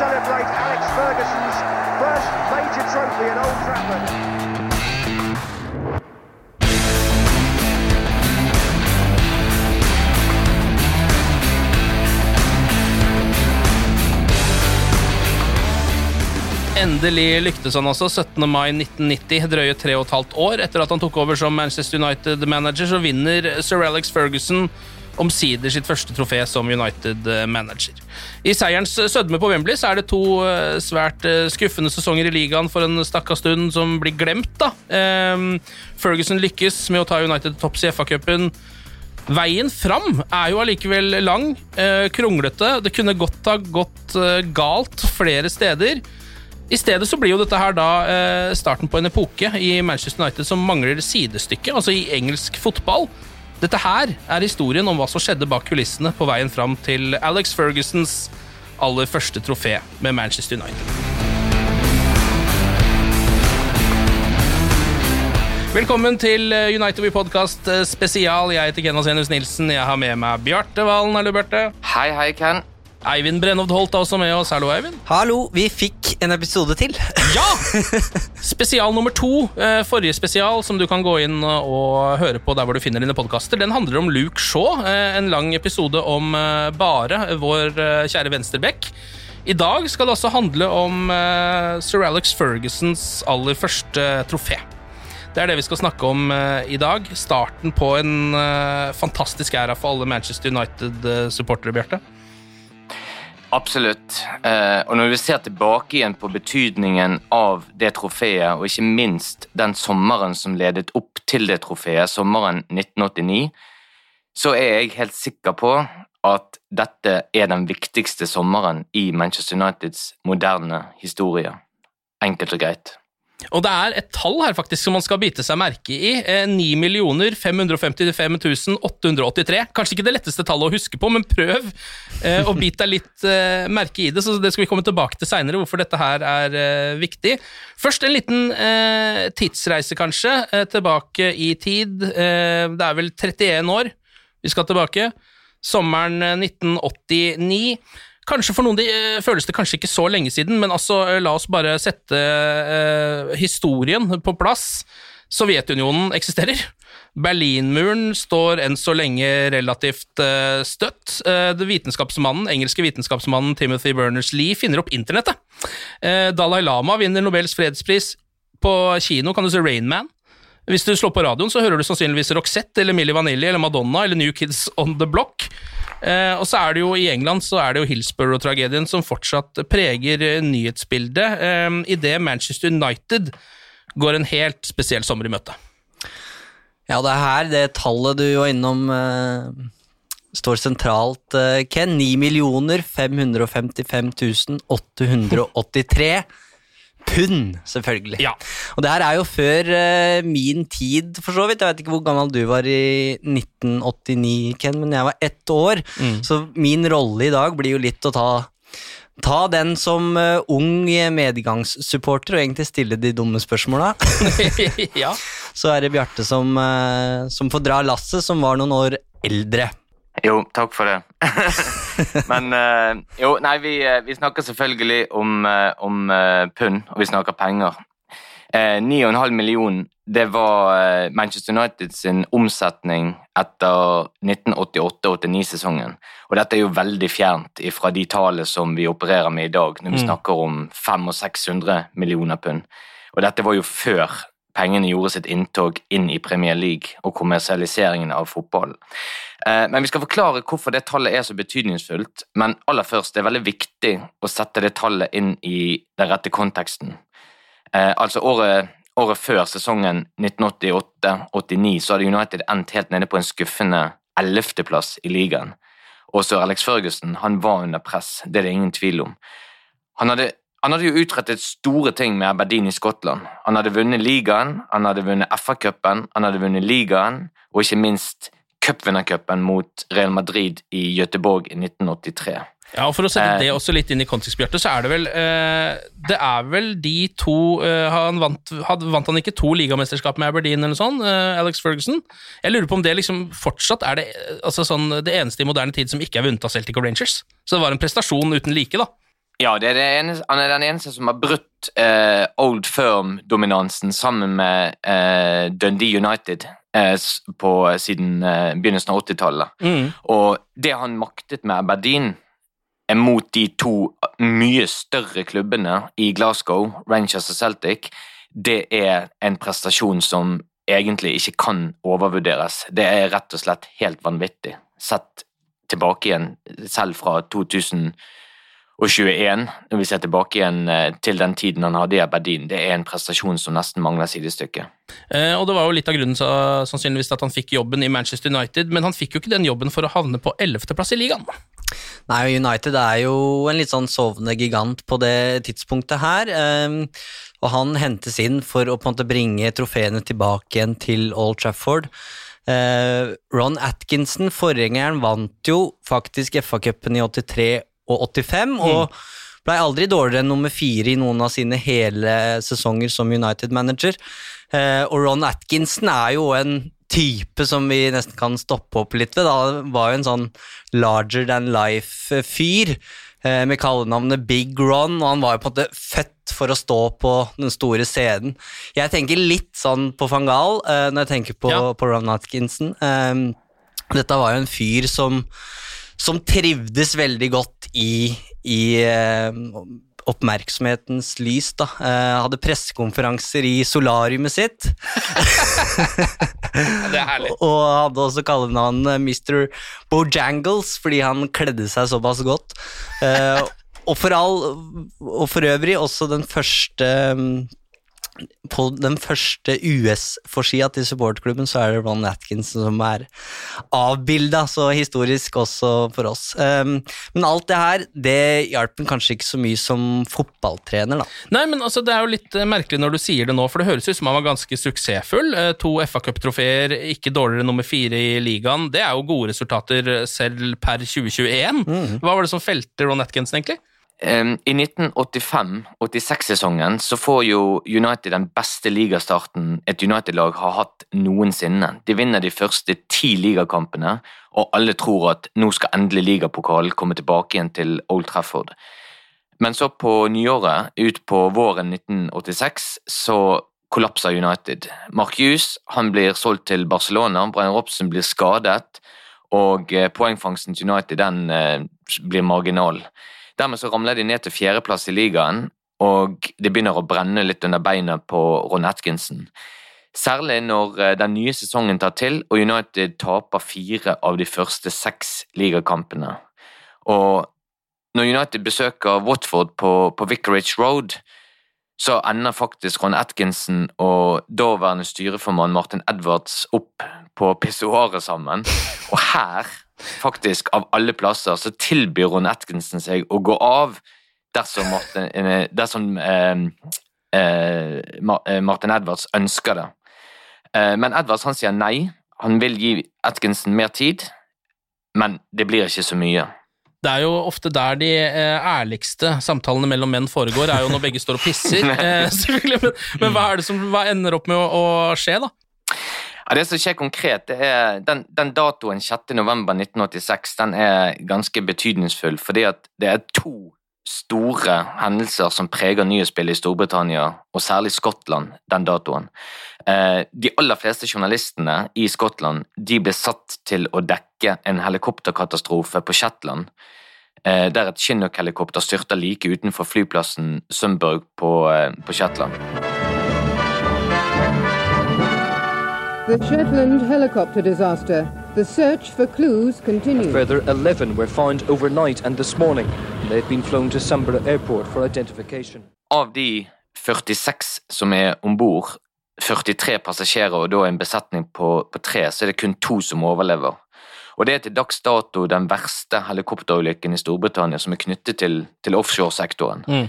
Celebrate Alex Ferguson's first major trophy at Old Trafford. Endelig lyktes han altså 17. mai 1990, drøye tre og et halvt år etter at han tok over som Manchester United-manager, så vinner sir Alex Ferguson omsider sitt første trofé som United-manager. I seierens sødme på Wembley så er det to eh, svært eh, skuffende sesonger i ligaen for en stakka stund som blir glemt. da. Ehm, Ferguson lykkes med å ta United topps i FA-cupen. Veien fram er jo allikevel lang, eh, kronglete. Det kunne godt ha gått eh, galt flere steder. I stedet så blir jo dette her da eh, starten på en epoke i Manchester United som mangler sidestykke, altså i engelsk fotball. Dette her er historien om hva som skjedde bak kulissene på veien fram til Alex Fergusons aller første trofé med Manchester United. Velkommen til United We Podcast eh, spesial. Jeg heter Ken Senus Nilsen. Jeg har med meg Bjarte Valen. Hallo, Bjarte. Hei, hei, Ken. Eivind Brennovd Holt er også med oss. Hallo, Eivind. Hallo, vi fikk en episode til. Ja! Spesial nummer to. eh, Forrige spesial, som du kan gå inn og høre på der hvor du finner dine podkaster, den handler om Luke Shaw. eh, En lang episode om eh, bare vår kjære venstrebekk. I dag skal det også handle om sir Alex Fergusons aller første trofé. Det er det vi skal snakke om i dag. Starten på en fantastisk æra for alle Manchester United-supportere, Bjarte. Absolutt. Eh, og når vi ser tilbake igjen på betydningen av det trofeet, og ikke minst den sommeren som ledet opp til det trofeet, sommeren 1989, så er jeg helt sikker på at dette er den viktigste sommeren i Manchester Uniteds moderne historie. Enkelt og greit. Og det er et tall her faktisk som man skal bite seg merke i. Eh, 9 555 883. Kanskje ikke det letteste tallet å huske på, men prøv eh, å bite deg litt eh, merke i det. så Det skal vi komme tilbake til seinere, hvorfor dette her er eh, viktig. Først en liten tidsreise, kanskje, tilbake i tid. Det er vel 31 år vi skal tilbake. Sommeren eh, 1989. Kanskje For noen de, eh, føles det kanskje ikke så lenge siden, men altså, eh, la oss bare sette eh, historien på plass. Sovjetunionen eksisterer. Berlinmuren står enn så lenge relativt uh, støtt. Det vitenskapsmannen, engelske vitenskapsmannen Timothy Berners-Lee finner opp internettet. Uh, Dalai Lama vinner Nobels fredspris. På kino kan du se Rain Man. Hvis du slår på radioen, så hører du sannsynligvis Roxette eller Milli Vanilli eller Madonna eller New Kids On The Block. Eh, og så er det jo I England så er det jo Hillsborough-tragedien som fortsatt preger eh, nyhetsbildet, eh, idet Manchester United går en helt spesiell sommer i møte. Ja, det er her det tallet du var innom eh, står sentralt, eh, Ken. 9 555 883 pund, selvfølgelig. Ja. Og det her er jo før uh, min tid, for så vidt. Jeg vet ikke hvor gammel du var i 1989, Ken, men jeg var ett år. Mm. Så min rolle i dag blir jo litt å ta Ta den som uh, ung medgangssupporter og egentlig stille de dumme spørsmåla. ja. Så er det Bjarte som, uh, som får dra lasset, som var noen år eldre. Jo, takk for det. Men uh, jo, nei, vi, eh, vi snakker selvfølgelig om, eh, om uh, pund, og vi snakker penger. Uh, 9,5 millioner, det var Manchester United sin omsetning etter 1988-89-sesongen. Og dette er jo veldig fjernt fra de tallene som vi opererer med i dag, når vi Mm. snakker om 500-600 millioner pund. Og dette var jo før pengene gjorde sitt inntog inn i Premier League og kommersialiseringen av fotballen. Eh, Men vi skal forklare hvorfor det tallet er så betydningsfullt. Men aller først, det er veldig viktig å sette det tallet inn i den rette konteksten. Eh, altså året, året før sesongen 1988-89 så hadde United endt helt nede på en skuffende 11.-plass i ligaen. Og sir Alex Ferguson han var under press, det er det ingen tvil om. Han hadde, han hadde jo utrettet store ting med Aberdeen i Skottland. Han hadde vunnet ligaen, han hadde vunnet FA-cupen, han hadde vunnet ligaen, og ikke minst cupvinnercupen mot Real Madrid i Göteborg i 1983. Ja, og For å sette Eh. det også litt inn i kontekst, Bjarte, så er det vel eh, Det er vel de to eh, han vant, vant han ikke to ligamesterskap med Aberdeen eller noe sånt? Alex Ferguson? Jeg lurer på om det liksom fortsatt er det, altså sånn, det eneste i moderne tid som ikke er vunnet av Celtic og Rangers. Så det var en prestasjon uten like, da. Ja, det er eneste, han er den eneste som har brutt eh, Old Firm-dominansen sammen med eh, Dundee United eh, på, siden eh, begynnelsen av 80-tallet. Mm. Og det han maktet med Aberdeen er mot de to mye større klubbene i Glasgow, Rangers og Celtic, det er en prestasjon som egentlig ikke kan overvurderes. Det er rett og slett helt vanvittig, sett tilbake igjen selv fra 2021, når vi ser tilbake igjen eh, til den tiden han hadde i Aberdeen. Det er en prestasjon som nesten mangler sidestykke. Eh, og det var jo litt av grunnen så, sannsynligvis at han fikk jobben i Manchester United, men han fikk jo ikke den jobben for å havne på 11.-plass i ligaen. Nei, United er jo en litt sånn sovende gigant på det tidspunktet her. Eh, og han hentes inn for å på en måte bringe trofeene tilbake igjen til Old Trafford. Eh, Ron Atkinson, forgjengeren, vant jo faktisk FA-cupen i 83 og 85, og blei aldri dårligere enn nummer fire i noen av sine hele sesonger som United-manager. Eh, og Ron Atkinson er jo en type som vi nesten kan stoppe opp litt ved. Da var jo en sånn larger than life-fyr eh, med kallenavnet Big Ron, og han var jo på en måte født for å stå på den store scenen. Jeg tenker litt sånn på van Gahl eh, når jeg tenker på, Ja. på Ron Atkinson. Eh, dette var jo en fyr som, som trivdes veldig godt i, i eh, oppmerksomhetens lys. Da. Eh, hadde pressekonferanser i solariumet sitt. Det er herlig. Og hadde også kallenavn Mr. Bojangles fordi han kledde seg såpass godt. Eh, og, for all, og for øvrig også den første mm, på den første US-forsida til supportklubben så er det Ron Atkinson som er avbilda, så historisk også for oss. Um, men alt det her, det hjalp han kanskje ikke så mye som fotballtrener, da. Nei, men altså, Det er jo litt eh, merkelig når du sier det nå, for det høres ut som han var ganske suksessfull. Eh, To FA-cuptrofeer, ikke dårligere nummer fire i ligaen. Det er jo gode resultater eh, selv per 2021. Hva var det som felte Ron Atkinson, egentlig? I 1985-86-sesongen så får jo United den beste ligastarten et United-lag har hatt noensinne. De vinner de første ti ligakampene, og alle tror at nå skal endelig ligapokalen komme tilbake igjen til Old Trafford. Men så på nyåret, ut på våren 1986, så kollapser United. Mark Hughes han blir solgt til Barcelona, Brian Robson blir skadet, og eh, poengfangsten til United den eh, blir marginal. Dermed så ramler de ned til fjerdeplass i ligaen, og det begynner å brenne litt under beina på Ron Atkinson. Særlig når eh, den nye sesongen tar til, og United taper fire av de første seks ligakampene. Og når United besøker Watford på, på Vicarage Road, så ender faktisk Ron Atkinson og daværende styreformann Martin Edwards opp på pissoaret sammen. Og her, faktisk av alle plasser, så tilbyr Ron Atkinson seg å gå av dersom Martin, eh, dersom, eh, eh, eh, Martin Edwards ønsker det. Eh, men Edwards han sier nei. Han vil gi Atkinson mer tid, men det blir ikke så mye. Det er jo ofte der de eh, ærligste samtalene mellom menn foregår, er jo når begge står og pisser. Eh, selvfølgelig, men, men hva er det som hva ender opp med å, å skje, da? Ja, det som skjer konkret, det er den, den datoen 6. november 1986 den er ganske betydningsfull, fordi at det er to store hendelser som preger nyhetsbildet i Storbritannia, og særlig Skottland, den datoen. Eh, de aller fleste journalistene i Skottland de ble satt til å dekke en helikopterkatastrofe på Shetland, eh, der et Chinook-helikopter styrta like utenfor flyplassen Sundburg på, eh, på Shetland. The Shetland helicopter disaster. The search for clues continues. Further 11 were found overnight and this morning. They've been flown to Sambra Airport for identification. Av de 46 som er om bord, 43 passasjerer og da en besetning på, på tre, så er det kun to som overlever. Og det er til dags dato den verste helikopterulykken i Storbritannia som er knyttet til, til offshoresektoren. Mm.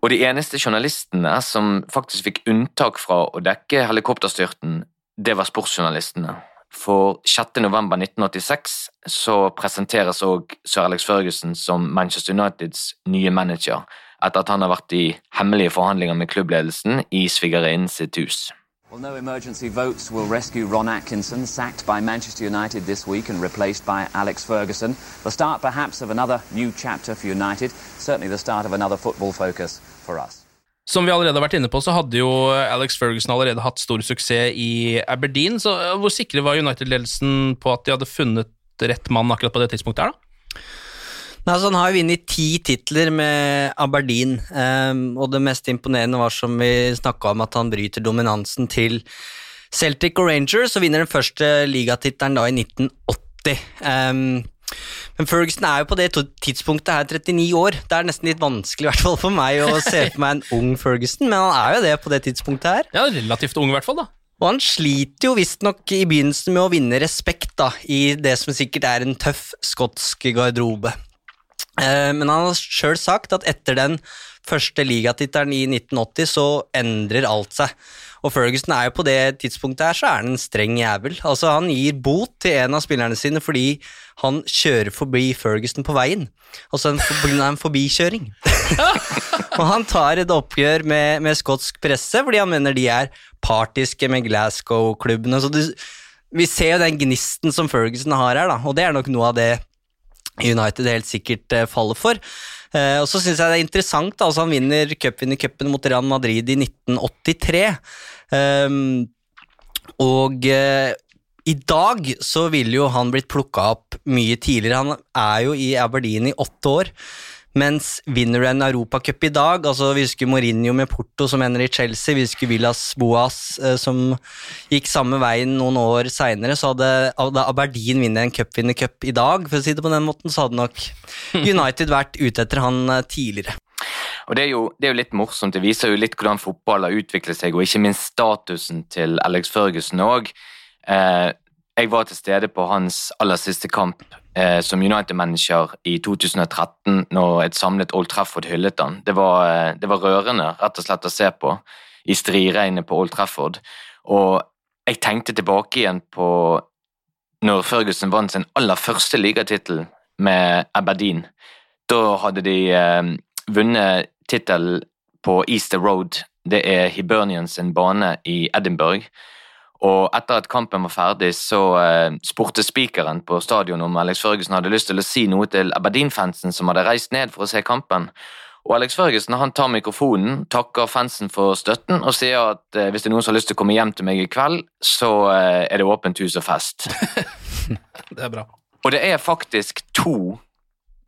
Og de eneste journalistene som faktisk fikk unntak fra å dekke helikopterstyrten, det var sportsjournalistene. For 6. november 1986 så presenteres òg sir Alex Ferguson som Manchester Uniteds nye manager, etter at han har vært i hemmelige forhandlinger med klubbledelsen i svigerinnen sitt hus. Well, no emergency votes will rescue Ron Atkinson, sacked by Manchester United this week and replaced by Alex Ferguson. The start, perhaps, of another new chapter for United. Certainly the start of another football focus for us. Som vi allerede har vært inne på, så hadde jo Alex Ferguson allerede hatt stor suksess i Aberdeen. Så eh, hvor sikre var United-ledelsen på at de hadde funnet rett mann akkurat på det tidspunktet her, da? Nei, altså, han har jo vunnet ti titler med Aberdeen, um, og det mest imponerende var som vi snakka om, at han bryter dominansen til Celtic og Rangers og vinner den første ligatittelen da i 1980. Um, men Ferguson er jo på det tidspunktet her 39 år. Det er nesten litt vanskelig i hvert fall for meg å se for meg en ung Ferguson, men han er jo det på det tidspunktet her. Ja, relativt ung i hvert fall, da. Og han sliter jo visstnok i begynnelsen med å vinne respekt da, i det som sikkert er en tøff skotsk garderobe. Eh, men han har sjøl sagt at etter den første ligatittelen i 1980 så endrer alt seg. Og Ferguson er jo på det tidspunktet her så er han en streng jævel. Altså Han gir bot til en av spillerne sine fordi han kjører forbi Ferguson på veien. Altså en, for, en forbikjøring. og han tar et oppgjør med, med skotsk presse fordi han mener de er partiske med Glasgow-klubbene. Så du, vi ser jo den gnisten som Ferguson har her, da, og det er nok noe av det United helt sikkert uh, faller for. Uh, og så syns jeg det er interessant, altså han vinner cupvinnercupen mot Real Madrid i 1983. Um, og uh, i dag så ville jo han blitt plukka opp mye tidligere. Han er jo i Aberdeen i åtte år. Mens vinner du en europacup i dag altså Vi husker Mourinho med Porto som ender i Chelsea, vi husker Villas Boas eh, som gikk samme veien noen år seinere. Så hadde, hadde Aberdeen vunnet en cupvinnercup i dag, for å si det på den måten, så hadde nok United vært ute etter han eh, tidligere. Og det er, jo, det er, jo, litt morsomt, det viser jo litt hvordan fotball har utviklet seg, og ikke minst statusen til Alex Ferguson òg. Eh, jeg var til stede på hans aller siste kamp eh, som United-manager i 2013, når et samlet Old Trafford hyllet han. Det var, eh, det var rørende rett og slett å se på i striregnet på Old Trafford. Og jeg tenkte tilbake igjen på når Ferguson vant sin aller første ligatittel med Aberdeen. Da hadde de eh, vunnet tittelen på Easter Road. Det er Hibernians bane i Edinburgh. Og etter at kampen var ferdig, så uh, spurte spikeren på stadion om Alex Førgesen hadde lyst til å si noe til Aberdeen-fansen som hadde reist ned for å se kampen. Og Alex Førgesen han tar mikrofonen, takker fansen for støtten og sier at uh, hvis det er noen som har lyst til å komme hjem til meg i kveld, så uh, er det åpent hus og fest. det er bra. Og det er faktisk to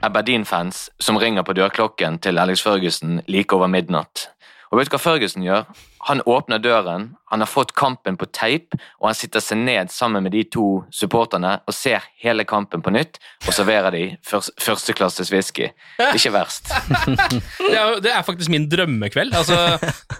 Aberdeen-fans som ringer på dørklokken til Alex Førgesen like over midnatt. Og vet du hva Førgesen gjør? Han åpner døren, han har fått kampen på teip, og han sitter seg ned sammen med de to supporterne og ser hele kampen på nytt, og serverer de først, førsteklasses whisky. Ikke verst. det, er, det er faktisk min drømmekveld. Altså,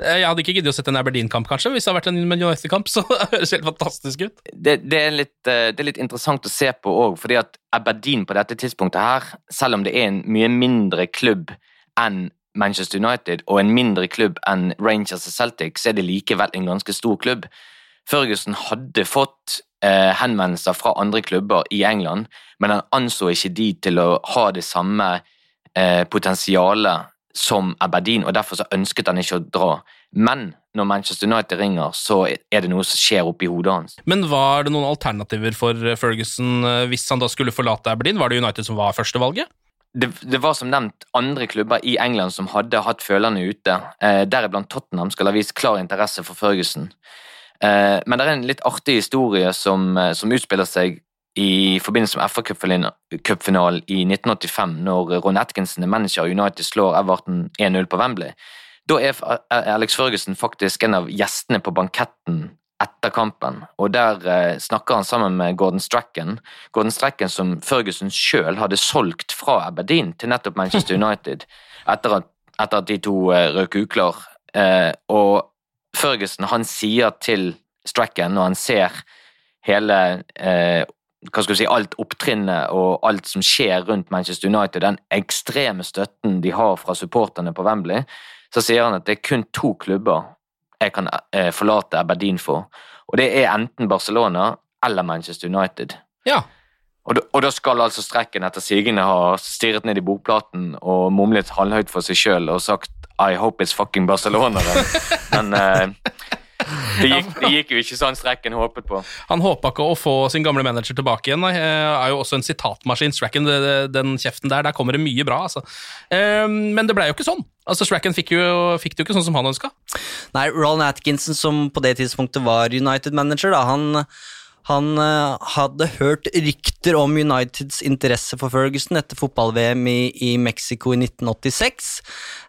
jeg hadde ikke giddet å sette en Aberdeen-kamp, kanskje, hvis det hadde vært en United-kamp, så det høres helt fantastisk ut. Det, det, er litt, eh, det, er litt, interessant å se på òg, fordi at Aberdeen på dette tidspunktet her, selv om det er en mye mindre klubb enn Manchester United og en mindre klubb enn Rangers og Celtic, så er det likevel en ganske stor klubb. Ferguson hadde fått eh, henvendelser fra andre klubber i England, men han anså ikke de til å ha det samme eh, potensialet som Aberdeen, og derfor så ønsket han ikke å dra. Men når Manchester United ringer, så er det noe som skjer oppi hodet hans. Men var det noen alternativer for Ferguson eh, hvis han da skulle forlate Aberdeen? Var det United som var førstevalget? Det, det var som nevnt andre klubber i England som hadde hatt følerne ute. Eh, Deriblant Tottenham skal ha vist klar interesse for Ferguson. Eh, men det er en litt artig historie som, eh, som utspiller seg i forbindelse med FA-cupfinalen i 1985, når Ron Atkinson er manager og United slår Everton 1-0 på Wembley. Da er Alex Ferguson faktisk en av gjestene på banketten etter kampen, og der eh, snakker han sammen med Gordon Strachan. Gordon Strachan som Ferguson sjøl hadde solgt fra Aberdeen til nettopp Manchester United etter at, etter at de to eh, røk uklar. Eh, og Ferguson han sier til Strachan når han ser hele eh, hva skal du si, alt opptrinnet og alt som skjer rundt Manchester United, den ekstreme støtten de har fra supporterne på Wembley, så sier han at det er kun to klubber jeg kan eh, forlate Aberdeen for. Og det er enten Barcelona eller Manchester United. Ja. Og da, og da skal altså Strekken etter sigende ha stirret ned i bokplaten og mumlet halvhøyt for seg sjøl og sagt I hope it's fucking Barcelona. Men eh, det, gikk, det gikk, jo ikke sånn Strekken håpet på. Han håpa ikke å få sin gamle manager tilbake igjen. Det er jo også en sitatmaskin. Strekken, den kjeften der, der kommer det mye bra. Altså. Eh, men det blei jo ikke sånn. Altså, Stracken fikk, jo, fikk det jo ikke sånn som han ønska. Nei, Roland Atkinson, som på det tidspunktet var United-manager, da, han, han uh, hadde hørt rykter om Uniteds interesse for Ferguson etter fotball-VM i, i, Mexico i 1986.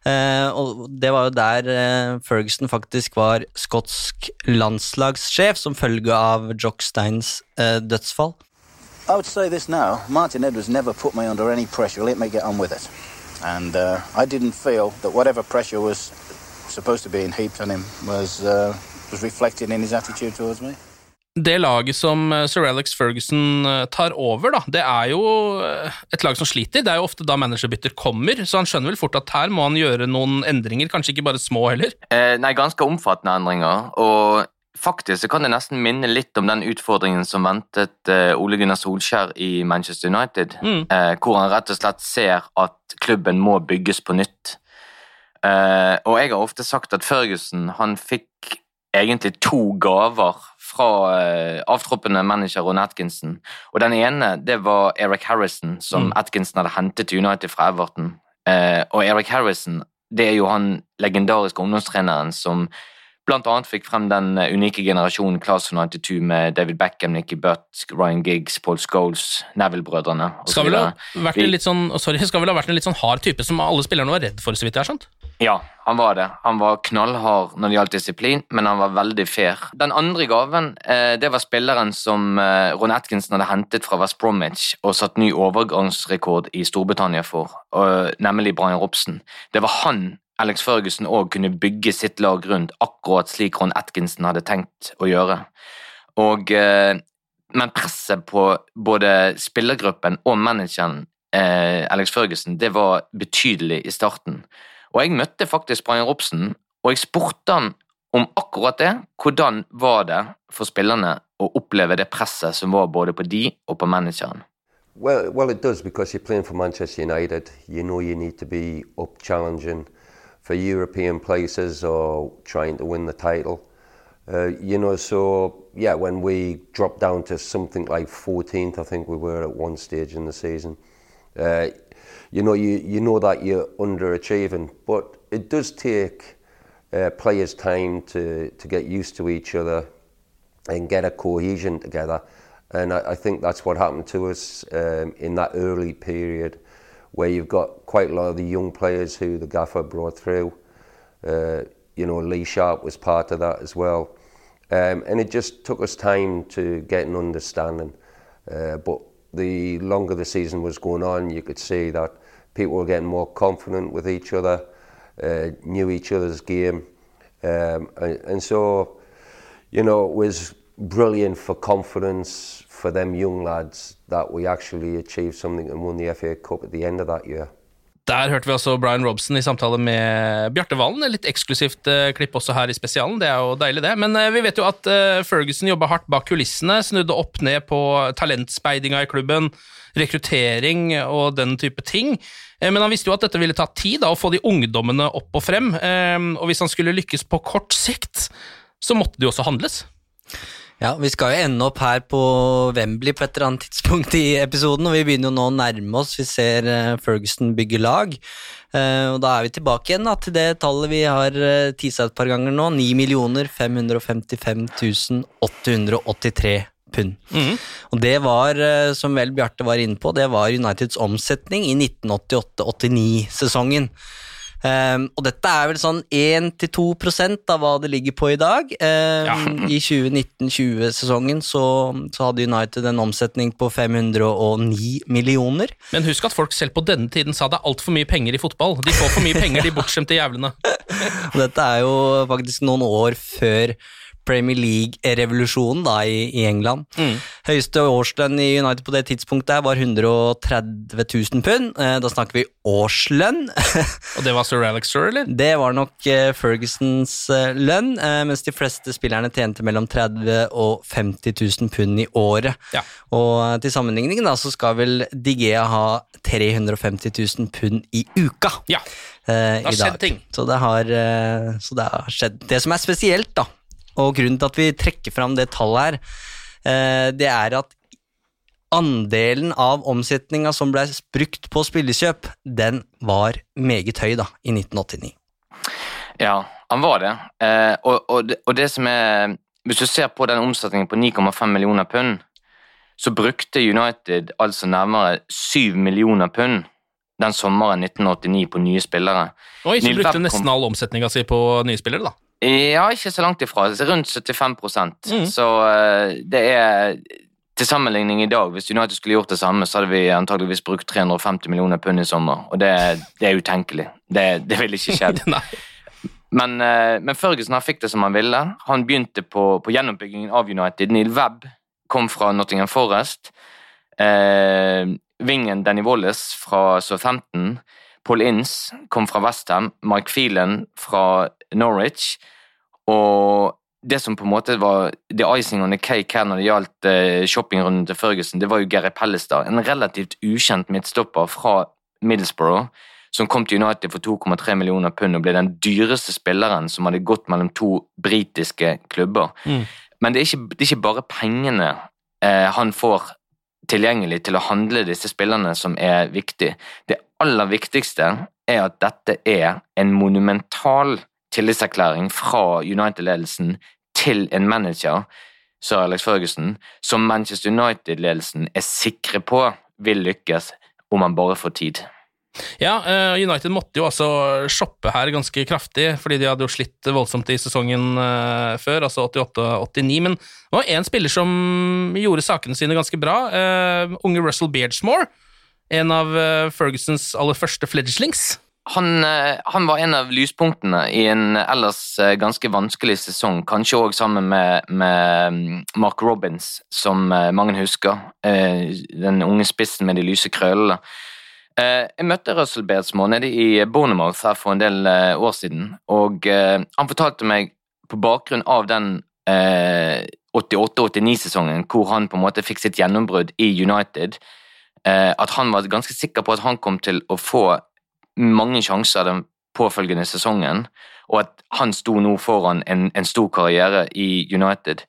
Uh, og det var jo der uh, Ferguson faktisk var skotsk landslagssjef som følge av Jock Steins dødsfall. I would say this now. Martin Edwards never put me under any pressure. Let me get on with it. And uh, I didn't feel that whatever pressure was supposed to be heaped on him was, uh, was reflected in his attitude towards me. Det laget som uh, sir Alex Ferguson uh, tar over, da, det er jo uh, et lag som sliter. Det er jo ofte da managerbytter kommer, så han skjønner vel fort at her må han gjøre noen endringer, kanskje ikke bare små heller? Eh, nei, ganske omfattende endringer. Og faktisk så kan det nesten minne litt om den utfordringen som ventet Ole Gunnar Solskjær i Manchester United, mm. eh, hvor han rett og slett ser at klubben må bygges på nytt. Eh, og jeg har ofte sagt at Ferguson han fikk egentlig to gaver fra avtroppende manager Ron Atkinson. Og den ene det var Eric Harrison, som mm. Atkinson hadde hentet til United fra Everton. og Eric Harrison det er jo han legendariske ungdomstreneren som blant annet fikk frem den eh, unike generasjonen Class of 92 med David Beckham, Nicky Butt, Ryan Giggs, Paul Scholes, Neville-brødrene Skal vel ha vært en litt sånn, sorry, skal vel ha vært en litt sånn hard type som alle spillerne var redd for, så vidt jeg har skjønt? Ja, han var det. Han var knallhard når det gjaldt disiplin, men han var veldig fair. Den andre gaven eh, det var spilleren som eh, Ron Atkinson hadde hentet fra West Bromwich og satt ny overgangsrekord i Storbritannia for, nemlig Brian Robson. Det var han Alex Ferguson òg kunne bygge sitt lag rundt, akkurat slik Ron Atkinson hadde tenkt å gjøre. Og, eh, men presset på både spillergruppen og manageren eh, Alex Ferguson det var betydelig i starten. Og jeg møtte faktisk Brian Robson, og jeg spurte han om akkurat det. Hvordan var det for spillerne å oppleve det presset som var både på de og på manageren? Well, well, it does because you're playing for Manchester United. You know you need to be up challenging. For European places or trying to win the title. Uh, you know, so yeah, when we dropped down to something like 14th, I think we were at one stage in the season. Uh, you know, you, you know that you're underachieving, but it does take uh, players time to, to get used to each other and get a cohesion together. And I, I think that's what happened to us um, in that early period where you've got quite a lot of the young players who the gaffer brought through. Uh, you know, Lee Sharp was part of that as well. Um, and it just took us time to get an understanding. Uh, but the longer the season was going on, you could see that people were getting more confident with each other, uh, knew each other's game. Um, and, and so, you know, it was brilliant for confidence for them young lads that we actually achieved something and won the FA Cup at the end of that year. Der hørte vi også Brian Robson i samtale med Bjarte Valen. Litt eksklusivt uh, klipp også her i spesialen. Det er jo deilig, det. Men uh, vi vet jo at uh, Ferguson jobba hardt bak kulissene. Snudde opp ned på talentspeidinga i klubben, rekruttering og den type ting. Men han visste jo at dette ville ta tid, da, å få de ungdommene opp og frem. Og hvis han skulle lykkes på kort sikt, så måtte det jo også handles. Ja, Vi skal jo ende opp her på Wembley på et eller annet tidspunkt i episoden, og vi begynner jo nå å nærme oss. Vi ser eh, Ferguson bygge lag. Eh, og Da er vi tilbake igjen da, til det tallet vi har uh, tisa et par ganger nå. 9 555 883 pund. Mm. Og det var, eh, som vel Bjarte var inne på, det var Uniteds omsetning i 1988-89-sesongen. Um, og dette er vel sånn 1-2% av hva det ligger på i dag. Um, I 2019-20-sesongen så, så hadde United en omsetning på 509 millioner. Men husk at folk selv på denne tiden sa det er altfor mye penger i fotball. De får for mye penger, de bortskjemte jævlene. Dette er jo faktisk noen år før Premier League-revolusjonen da i, i England. Mm. Høyeste årslønn i United på det tidspunktet var 130 000 pund. Eh, Da snakker vi årslønn. Og det var sir Alex Sir, eller? Det var nok eh, Fergusons eh, lønn, mens de fleste spillerne tjente mellom 30 000 og 50 000 pund i året. Ja. Og til sammenligning da, så skal vel Digea ha 350 000 pund i uka. Ja. eh, Det har skjedd ting. Så det, har, så det har skjedd. Det som er spesielt, da, og grunnen til at vi trekker fram det tallet her, eh, det er at andelen av omsetninga som ble brukt på spillekjøp, den var meget høy da, i 1989. Ja, han var det. Eh, og, og, det. og det som er Hvis du ser på den omsetningen på 9,5 millioner pund, så brukte United altså nærmere 7 millioner pund den sommeren 1989 på nye spillere. Oi, så brukte nesten all omsetninga si på nye spillere, da. Ja, ikke så langt ifra. Rundt 75 Mm. Så eh, det er til sammenligning i dag, hvis United skulle gjort det samme, så hadde vi antageligvis brukt 350 millioner pund i sommer, og det, det er utenkelig. Det, det ville ikke skjedd. men, eh, men Ferguson han fikk det som han ville. Han begynte på, på gjennombyggingen av United. Neil Webb kom fra Nottingham Forest. Eh, Vingen Danny Wallace fra Southampton. Paul Ince kom fra Westham. Mike Phelan fra Norwich. Og det som på en måte var the icing on the cake her når det gjaldt eh, shoppingrunden til Ferguson, det var jo Gary Pellestad, en relativt ukjent midtstopper fra Middlesbrough, som kom til United for 2,3 millioner pund og ble den dyreste spilleren som hadde gått mellom to britiske klubber. Mm. Men det er ikke, det er ikke bare pengene eh, han får tilgjengelig til å handle disse spillerne som er viktig. Det aller viktigste er at dette er en monumental tillitserklæring fra United-ledelsen til en manager, sir Alex Ferguson, som Manchester United-ledelsen er sikre på vil lykkes om han bare får tid. Ja, eh, United måtte jo altså shoppe her ganske kraftig, fordi de hadde jo slitt voldsomt i sesongen eh, før, altså 88-89. Men det var én spiller som gjorde sakene sine ganske bra. eh, unge Russell Beardsmore. En av Fergusons aller første fledglings. Han, eh, han var en av lyspunktene i en ellers eh, ganske vanskelig sesong, kanskje òg sammen med, med mm, Mark Robins, som eh, mange husker. Den unge spissen med de lyse krøllene. Jeg møtte Russell Beardsmore nede i Bournemouth her for en del år siden, og han fortalte meg på bakgrunn av den eh, 88-89-sesongen hvor han på en måte fikk sitt gjennombrudd i United, at han var ganske sikker på at han kom til å få mange sjanser den påfølgende sesongen, og at han sto nå foran en, en stor karriere i United.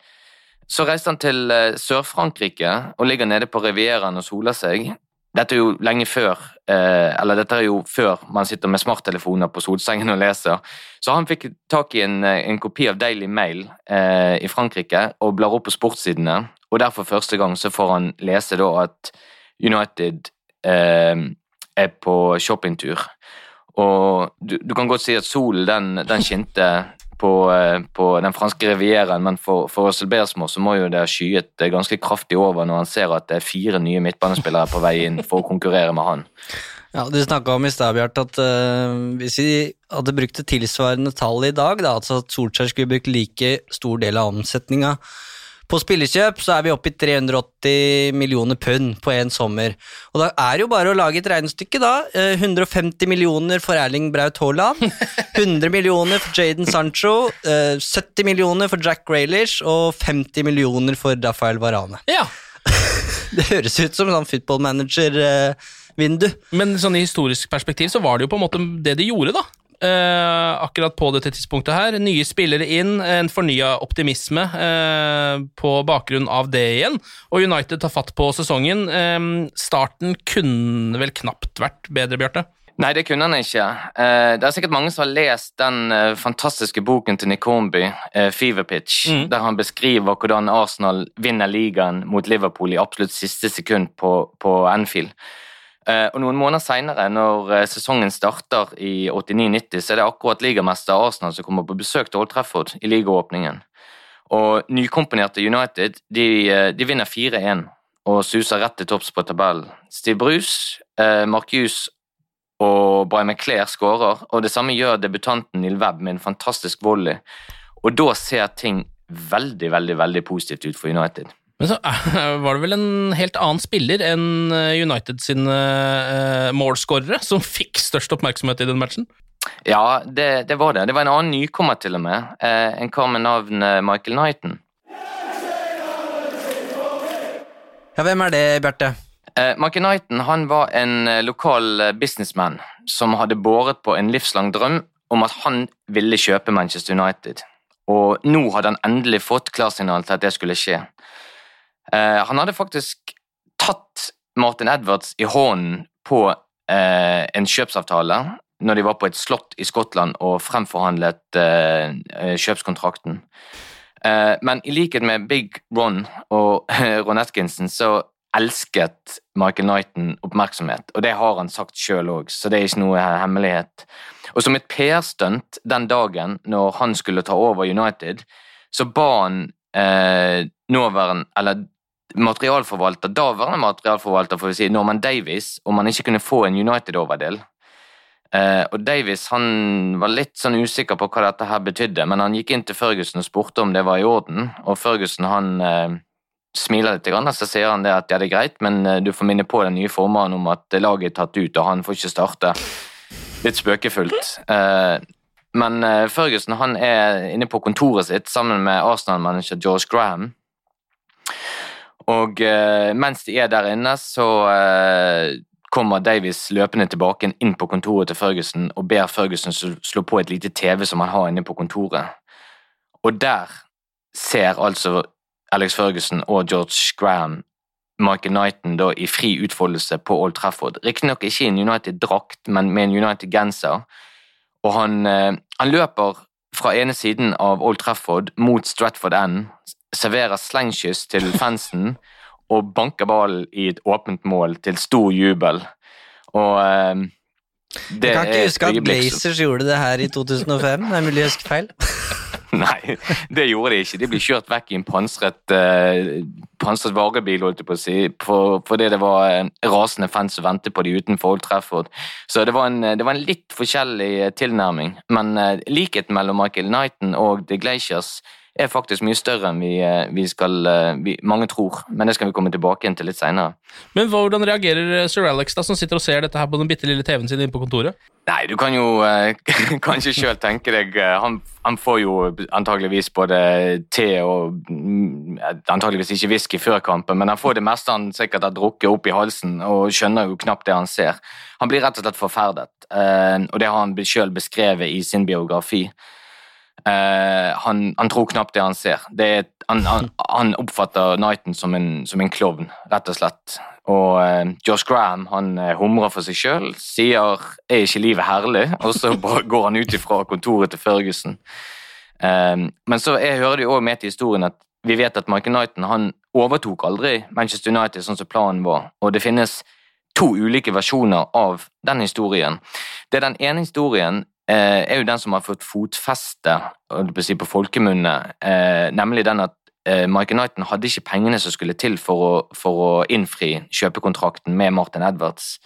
Så reiste han til eh, Sør-Frankrike og ligger nede på Rivieraen og soler seg. Dette er jo lenge før, eh, eller dette er jo før man sitter med smarttelefoner på solsengen og leser. Så han fikk tak i en, eh, en kopi av Daily Mail eh, i Frankrike og blar opp på sportssidene, og der for første gang så får han lese da at United eh, er på shoppingtur. Og du, du kan godt si at solen den, den skinte på, eh, på den franske rivieraen, men for, for Russell Bersmo så må jo det ha skyet eh, ganske kraftig over når han ser at det er fire nye midtbanespillere på vei inn for å konkurrere med han. Ja, Du snakka om i stad, Bjart, at uh, hvis vi hadde brukt et tilsvarende tall i dag, da, altså at Solskjær skulle brukt like stor del av omsetninga på spillekjøp, så er vi oppe i 380 millioner pund på én sommer. Og da er det jo bare å lage et regnestykke, da. Eh, 150 millioner for Erling Braut Haaland, 100 millioner for Jaden Sancho, eh, 70 millioner for Jack Grealish og 50 millioner for Rafael Varane. Ja. Det høres ut som en sånn football manager-vindu. Men sånn i historisk perspektiv så var det jo på en måte det de gjorde, da. Eh, akkurat på dette tidspunktet her. Nye spillere inn, en fornya optimisme eh, på bakgrunn av det igjen. Og United tar fatt på sesongen. Eh, starten kunne vel knapt vært bedre, Bjarte? Nei, det kunne han ikke. Eh, det er sikkert mange som har lest den eh, fantastiske boken til Nick Hornby, eh, Fever Pitch, Mm. der han beskriver hvordan Arsenal vinner ligaen mot Liverpool i absolutt siste sekund på, på Anfield. Eh, og Noen måneder senere, når eh, sesongen starter i 89-90, så er det akkurat ligamester Arsenal som kommer på besøk til Old Trafford i ligaåpningen. Og nykomponerte United de, eh, de vinner 4-1 og suser rett til topps på tabellen. Steve Bruce, eh, Mark Hughes og Brian McClair skårer, og det samme gjør debutanten Neil Webb med en fantastisk volley. Og da ser ting veldig, veldig veldig positivt ut for United. Men så eh, var det vel en helt annen spiller enn eh, United sine uh, målskårere som fikk størst oppmerksomhet i den matchen? Ja, det, det var det. Det var en annen nykommer til og med. Eh, en kar med navn eh, Michael Knighton. Ja, hvem er det, Bjarte? Eh, Michael Knighton han var en eh, lokal eh, businessman som hadde båret på en livslang drøm om at han ville kjøpe Manchester United. Og nå hadde han endelig fått klarsignal til at det skulle skje. Eh, han hadde faktisk tatt Martin Edwards i hånden på eh, en kjøpsavtale når de var på et slott i Skottland og fremforhandlet eh, kjøpskontrakten. Men i likhet med Big Ron og Ron Atkinson så elsket Michael Knighton oppmerksomhet, og det har han sagt sjøl òg, så det er ikke noe hemmelighet. Og som et PR-stunt den dagen når han skulle ta over United, så ba han eh, nåværende, eller materialforvalter, daværende materialforvalter, får vi si, Norman Davies, om han ikke kunne få en United-overdel. Eh, og Davies han var litt sånn usikker på hva dette her betydde, men han gikk inn til Ferguson og spurte om det var i orden, og Ferguson han eh, smiler litt, grann, så sier han det at ja, det er greit, men eh, du får minne på den nye formannen om at laget er tatt ut, og han får ikke starte. Litt spøkefullt. Men Ferguson han er inne på kontoret sitt sammen med Arsenal-manager George Graham. Og eh, mens de er der inne, så eh, kommer Davies løpende tilbake inn på kontoret til Ferguson og ber Ferguson slå- på et lite TV som han har inne på kontoret. Og der ser altså Alex Ferguson og George Graham Michael Knighton da i fri utfoldelse på Old Trafford. Riktignok ikke i en United-drakt, men med en United-genser. Og han, eh, han løper fra ene siden av Old Trafford mot Stratford End, serverer slengkyss til fansen og banker ballen i et åpent mål til stor jubel. Og eh, det Jeg kan ikke huske at Blazers gjorde det her i 2005. Det er mulig jeg husker feil. Nei, det gjorde de ikke. De ble kjørt vekk i en pansret, uh, pansret varebil, holdt jeg på å si, fordi det var eh, rasende fans som ventet på de utenfor Old Trafford. Så det var en, det var en litt forskjellig eh, tilnærming. Men uh, likheten mellom Michael Knighton og The Glaciers er faktisk mye større enn vi, eh, vi skal, eh, vi, mange tror. Men det skal vi komme tilbake til litt seinere. Men hvordan reagerer eh, sir Alex, da, som sitter og ser dette her på den bitte lille TV-en sin inne på kontoret? Nei, du kan jo eh, kanskje sjøl tenke deg han, han får jo antageligvis både te og mm, antageligvis ikke whisky før kampen, men han får det meste han sikkert har drukket opp i halsen og skjønner jo knapt det han ser. Han blir rett og slett forferdet, eh, og det har han sjøl beskrevet i sin biografi. Eh, han, han tror knapt det han ser. Det han, han, han oppfatter Knighton som en, som en klovn, rett og slett. Og eh, Josh Graham han eh, humrer for seg sjøl, sier 'er ikke livet herlig', og så går han ut ifra kontoret til Ferguson. Eh, men så jeg hører det jo også med til historien at vi vet at Michael Knighton han overtok aldri Manchester United sånn som planen var, og det finnes to ulike versjoner av den historien. Det er Den ene historien er jo den som har fått fotfeste på folkemunne, eh, nemlig den at eh, Michael Knighton hadde ikke pengene som skulle til for å, for å innfri kjøpekontrakten med Martin Edwards.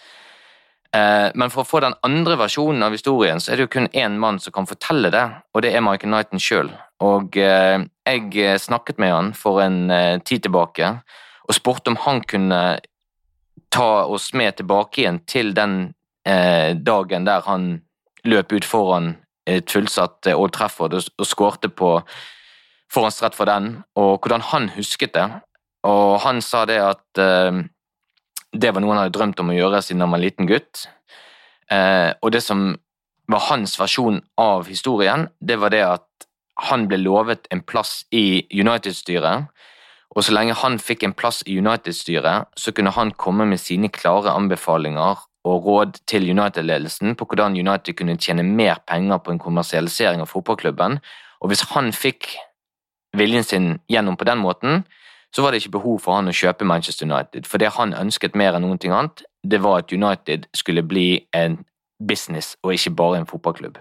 Eh, men for å få den andre versjonen av historien, så er det jo kun én mann som kan fortelle det, og det er Michael Knighton sjøl. Og eh, jeg snakket med han for en eh, tid tilbake og spurte om han kunne ta oss med tilbake igjen til den eh, dagen der han løp ut foran et fullsatt eh, Old Trafford og skårte på forhåndsrett for den, og hvordan han husket det. Og han sa det at eh, det var noe han hadde drømt om å gjøre siden han var en liten gutt. Eh, og det som var hans versjon av historien, det var det at han ble lovet en plass i United-styret. Og så lenge han fikk en plass i United-styret, så kunne han komme med sine klare anbefalinger og råd til United-ledelsen på hvordan United kunne tjene mer penger på en kommersialisering av fotballklubben. Og hvis han fikk viljen sin gjennom på den måten, så var det ikke behov for han å kjøpe Manchester United. For det han ønsket mer enn noen ting annet, det var at United skulle bli en business og ikke bare en fotballklubb.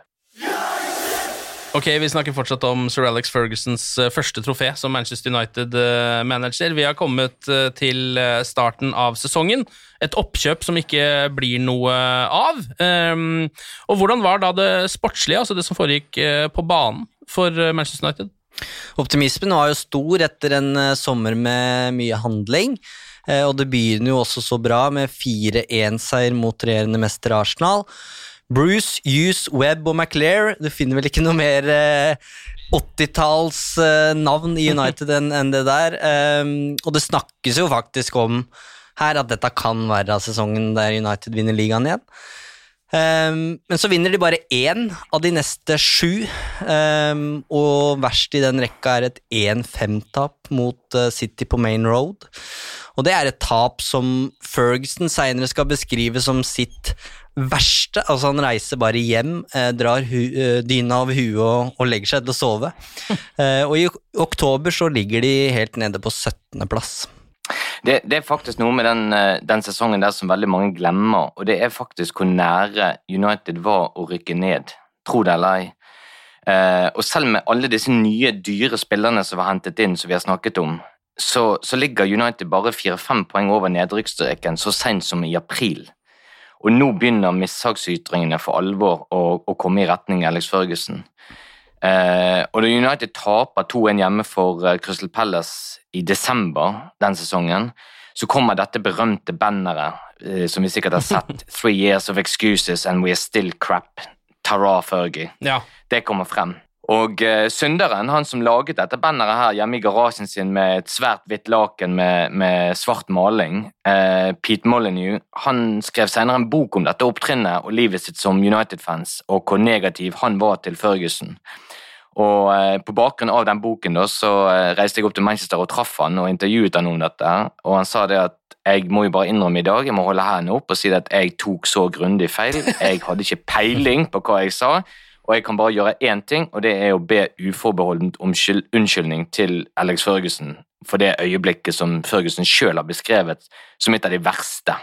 Ok, Vi snakker fortsatt om sir Alex Fergusons eh, første trofé som Manchester United-manager. Vi har kommet eh, til eh, starten av sesongen. Et oppkjøp som ikke blir noe av. Ehm, og Hvordan var da det sportslige, altså det som foregikk på banen for Manchester United? Optimismen var jo stor etter en sommer med mye handling. Og det begynner jo også så bra med 4-1-seier mot regjerende mester Arsenal. Bruce, Hughes, Webb og McLear Du finner vel ikke noe mer eh, 80-tallsnavn eh, i United enn en det der. Um, og det snakkes jo faktisk om her at dette kan være sesongen der United vinner ligaen igjen. Um, men så vinner de bare én av de neste sju, um, og verst i den rekka er et 1-5-tap mot uh, City på Main Road. Og det er et tap som Ferguson seinere skal beskrive som sitt verste. Altså, han reiser bare hjem, eh, drar hu, eh, dyna over huet og, og, legger seg til å sove. eh, og i oktober så ligger de helt nede på 17.-plass. Det, det, er faktisk noe med den, eh, den, sesongen der som veldig mange glemmer, og det er faktisk hvor nære United var å rykke ned. Tro det eller ei. Eh, og selv med alle disse nye, dyre spillerne som var hentet inn, som vi har snakket om, så, så ligger United bare fire-fem poeng over nedrykksstreken så sent som i april. Og nå begynner mishagsytringene for alvor å, å, komme i retning Alex Førgesen. Eh, og da United taper 2-1 hjemme for uh, Crystal Palace i desember den sesongen, så kommer dette berømte banneret eh, som vi sikkert har sett, 'Three years of excuses and we are still crap'. Tara Fergie. Ja. Det kommer frem. Og uh, synderen, han som laget dette banneret her hjemme i garasjen sin med et svært hvitt laken med, med, svart maling, eh, Pete Molyneux, han skrev senere en bok om dette opptrinnet og livet sitt som United-fans, og hvor negativ han var til Ferguson. Og eh, På bakgrunn av den boken da, så reiste jeg opp til Manchester og traff han og intervjuet han om dette. og Han sa det at jeg må jo bare innrømme i dag, jeg må holde hendene opp og si at jeg tok så grundig feil. Jeg hadde ikke peiling på hva jeg sa. Og jeg kan bare gjøre én ting, og det er å be uforbeholdent om unnskyldning til Alex Førgussen for det øyeblikket som Førgussen sjøl har beskrevet som et av de verste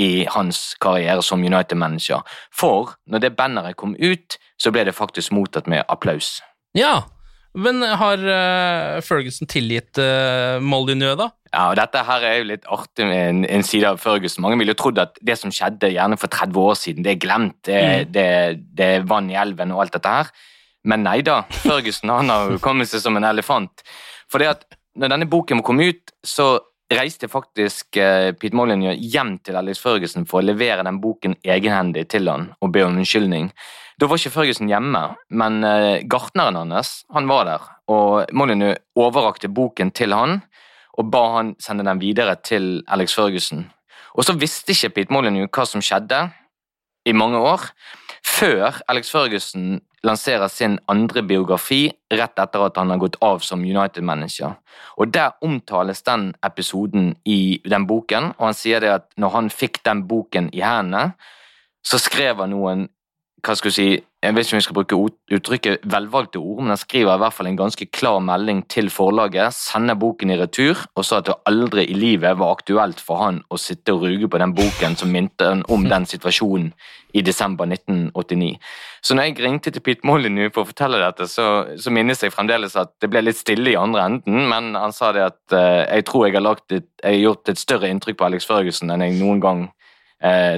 i hans karriere som United-manager. For når det banneret kom ut, så ble det faktisk mottatt med applaus. Ja, men har uh, Ferguson tilgitt uh, Molyneux, da? Ja, og Dette her er jo litt artig med en, en side av Ferguson. Mange ville jo trodd at det som skjedde gjerne for 30 år siden, det er glemt. Det, mm. det, det er vann i elven og alt dette her. Men nei da. Ferguson han har kommet seg som en elefant. For det at når denne boken kom ut, så reiste faktisk eh, Pete Molyneux hjem til Alex Ferguson for å levere den boken egenhendig til han og be om unnskyldning. Da var ikke Ferguson hjemme, men eh, gartneren hans han var der. Og Molyneux overrakte boken til han og ba han sende den videre til Alex Ferguson. Og så visste ikke Pete Molyneux hva som skjedde i mange år, før Alex Ferguson lanserer sin andre biografi rett etter at han har gått av som United-manager. Og Der omtales den episoden i den boken, og han sier det at når han fikk den boken i hendene, så skrev han noen hva skal du si, jeg vet ikke om vi skal bruke uttrykket velvalgte ord, men han skriver i hvert fall en ganske klar melding til forlaget, sender boken i retur, og sa at det aldri i livet var aktuelt for han å sitte og ruge på den boken som minte om den situasjonen i desember 1989. Så når jeg ringte til Pete Molyneux for å fortelle dette, så, så, minnes jeg fremdeles at det ble litt stille i andre enden, men han sa det at uh, jeg tror jeg har, et, jeg har, gjort et større inntrykk på Alex Ferguson enn jeg noen gang eh,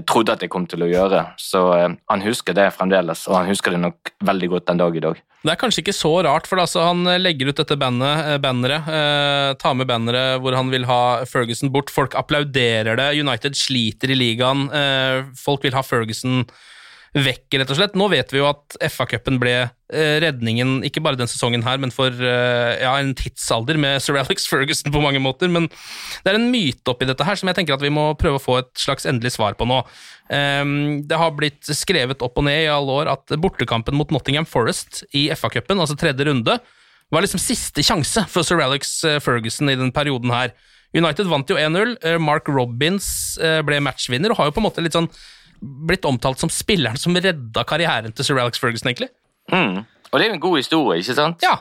trodde at jeg kom til å gjøre. Så eh, han husker det fremdeles, og han husker det nok veldig godt den dag i dag. Det er kanskje ikke så rart, for altså, han legger ut dette bandet, eh, banneret, eh, tar med banneret hvor han vil ha Ferguson bort. Folk applauderer det, United sliter i ligaen, eh, folk vil ha Ferguson vekk, rett og slett. Nå vet vi jo at FA-cupen ble eh, redningen, ikke bare den sesongen her, men for eh, ja, en tidsalder med Sir Alex Ferguson på mange måter. Men det er en myte oppi dette her som jeg tenker at vi må prøve å få et slags endelig svar på nå. Ehm, det har blitt skrevet opp og ned i alle år at bortekampen mot Nottingham Forest i FA-cupen, altså tredje runde, var liksom siste sjanse for Sir Alex eh, Ferguson i den perioden her. United vant jo 1-0. Mark Robins ble matchvinner og har jo på en måte litt sånn blitt omtalt som spilleren som redda karrieren til Sir Alex Ferguson, egentlig. Mm. Og det er jo en god historie, ikke sant? Ja.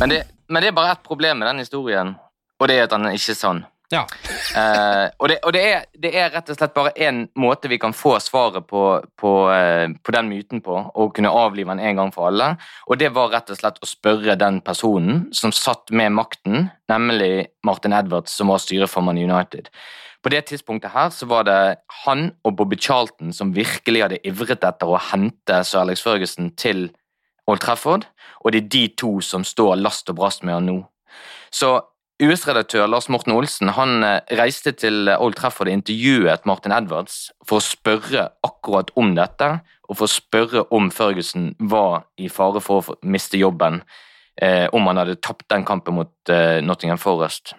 Men det, men det er bare ett problem med den historien, og det er at den er ikke sann. Ja. uh, og det, og det, er, det, er, rett og slett bare én måte vi kan få svaret på, på, uh, på, den myten på, og kunne avlive den en gang for alle. Og det var rett og slett å spørre den personen som satt med makten, nemlig Martin Edwards, som var styreformann i United. På det tidspunktet her så var det han og Bobby Charlton som virkelig hadde ivret etter å hente Sir Alex Ferguson til Old Trafford, og det er de to som står last og brast med han nå. Så US-redaktør Lars Morten Olsen han eh, reiste til Old Trafford og intervjuet Martin Edwards for å spørre akkurat om dette, og for å spørre om Ferguson var i fare for å miste jobben eh, om han hadde tapt den kampen mot eh, Nottingham Forest.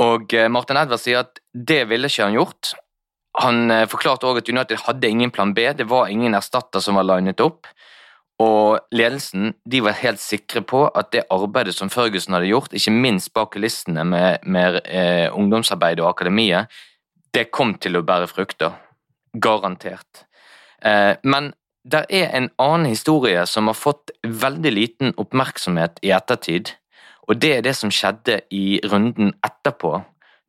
Og eh, Martin Edvard sier at det ville ikke han gjort. Han eh, forklarte også at United hadde ingen plan B, det var ingen erstatter som var linet opp. Og ledelsen de var helt sikre på at det arbeidet som Ferguson hadde gjort, ikke minst bak kulissene med, med eh, ungdomsarbeid og akademiet, det kom til å bære frukter. Garantert. Eh, men det er en annen historie som har fått veldig liten oppmerksomhet i ettertid, og det er det som skjedde i runden etterpå,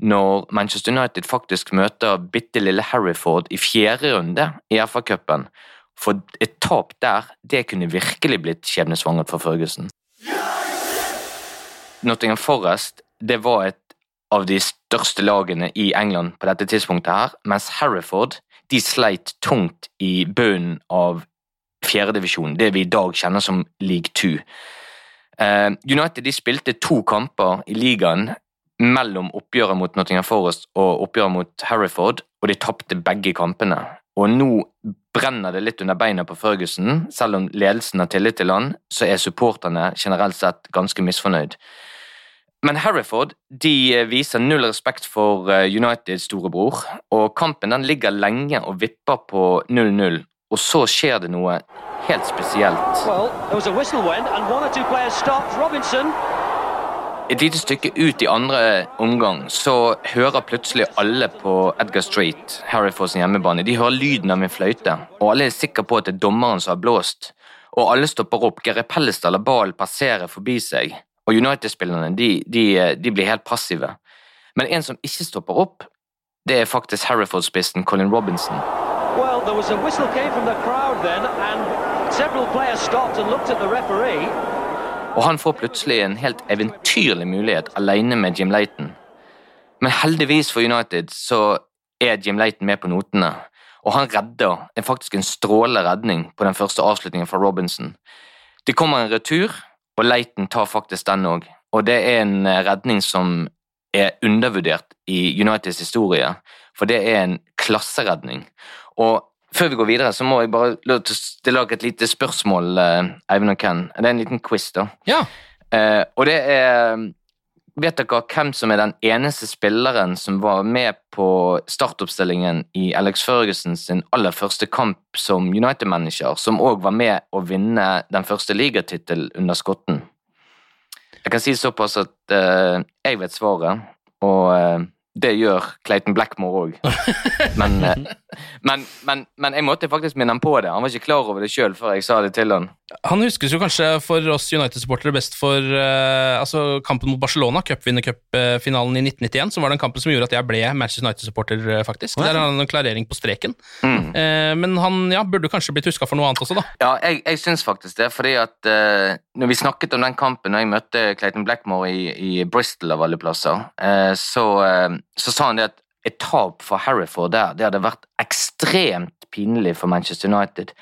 når Manchester United faktisk møter bitte lille Harryford i fjerde runde i FA-cupen. For et tap der, det kunne virkelig blitt skjebnesvangert for Ferguson. Nottingham Forest det var et av de største lagene i England på dette tidspunktet, her, mens Harryford de sleit tungt i bunnen av fjerdedivisjonen, det vi i dag kjenner som League 2. Uh, United de spilte to kamper i ligaen mellom oppgjøret mot Nottingham Forest og oppgjøret mot Harriford, og de tapte begge kampene. Og nå brenner det litt under beina på Ferguson. Selv om ledelsen har tillit til han, så er supporterne generelt sett ganske misfornøyd. Men Harriford de viser null respekt for eh, Uniteds storebror, og kampen den ligger lenge og vipper på 0-0. Og så skjer det noe helt spesielt. Et lite stykke ut i andre omgang så hører plutselig alle på Edgar Street, Harryfords hjemmebane, de hører lyden av en fløyte, og alle er sikre på at det er dommeren som har blåst. Og alle stopper opp. Gary Pellestad lar ballen passere forbi seg, og United-spillerne de, de, de blir helt passive. Men en som ikke stopper opp, det er faktisk Harryford-spissen Colin Robinson. Well, there was a whistle came from the crowd then, and Og han får plutselig en helt eventyrlig mulighet alene med Jim Leighton. Men heldigvis for United så er Jim Leighton med på notene, og han redder er faktisk en strålende redning på den første avslutningen fra Robinson. Det kommer en retur, og Leighton tar faktisk den òg. Og det er en redning som er undervurdert i Uniteds historie, for det er en klasseredning. Og før vi går videre, så må jeg bare stille dere et lite spørsmål, eh, Eivind og Ken. Det er en liten quiz, da. Ja. Eh, og det er Vet dere hvem som er den eneste spilleren som var med på startoppstillingen i Alex Ferguson sin aller første kamp som United-manager, som òg var med å vinne den første ligatittelen under skotten? Jeg kan si såpass at eh, jeg vet svaret, og eh, det gjør Clayton Blackmore òg. Men, eh, men, men, men, jeg måtte faktisk minne ham på det. Han var ikke klar over det sjøl før jeg sa det til han. Han huskes jo kanskje for oss United-supportere best for uh, altså kampen mot Barcelona, cupvinnercupfinalen i 1991, som var den kampen som gjorde at jeg ble Manchester United-supporter, eh, faktisk. Der har han en klarering på streken. Mm. Uh, men han ja, burde kanskje blitt huska for noe annet også, da. Ja, jeg, jeg syns faktisk det, fordi at uh, når vi snakket om den kampen, og jeg møtte Clayton Blackmore i, i Bristol av alle plasser, så så sa han det at et tap for Harriford der, det hadde vært ekstremt pinlig for Manchester United.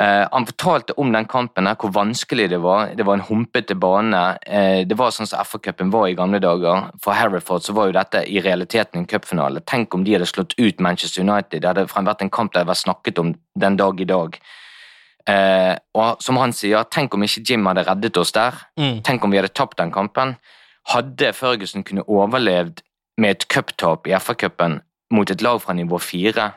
Eh, han fortalte om den kampen, her, hvor vanskelig det var. Det var en humpete bane. Eh, det var sånn som FA-cupen var i gamle dager. For Hereford så var jo dette i realiteten en cupfinale. Tenk om de hadde slått ut Manchester United. Det hadde vært en kamp det hadde vært snakket om den dag i dag. Eh, og som han sier, tenk om ikke Jim hadde reddet oss der. Mm. Tenk om vi hadde tapt den kampen. Hadde Ferguson kunne overlevd med et cuptap i FA-cupen mot et lag fra nivå fire?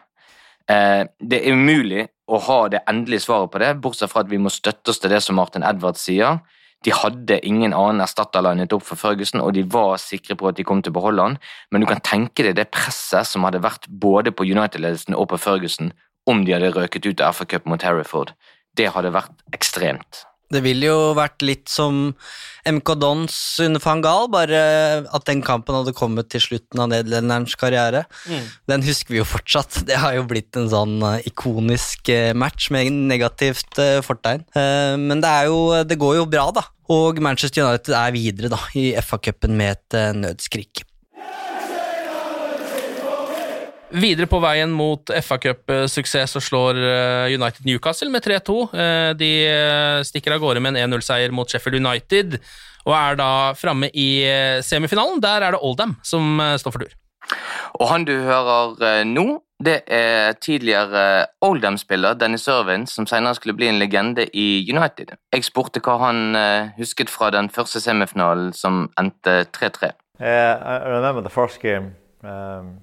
Eh, det er umulig å ha det endelige svaret på det, bortsett fra at vi må støtte oss til det som Martin Edwards sier. De hadde ingen annen erstatter linet opp for Ferguson, og de var sikre på at de kom til å beholde han. Men du kan tenke deg det presset som hadde vært både på United-ledelsen og på Ferguson om de hadde røket ut av FA-cup mot Hereford. Det hadde vært ekstremt. Det ville jo vært litt som MK Dons under van Gaal, bare at den kampen hadde kommet til slutten av nederlenderens karriere. Mm. Den husker vi jo fortsatt. Det har jo blitt en sånn eh, ikonisk eh, match med negativt eh, fortegn. Men det, jo, det går jo bra, da. Og Manchester United er videre da, i FA-cupen med et nødskrik. Videre på veien mot FA-cup-suksess så slår eh, United Newcastle med 3-2. Eh, De eh, stikker av gårde med en 1-0-seier mot Sheffield United og er da framme i semifinalen. Der er det Oldham som står for tur. Og han du hører nå, det er tidligere Oldham-spiller Dennis Irvin, som senere skulle bli en legende i United. Jeg spurte hva han husket fra den første semifinalen som endte 3-3. Yeah, I I remember the first game, um,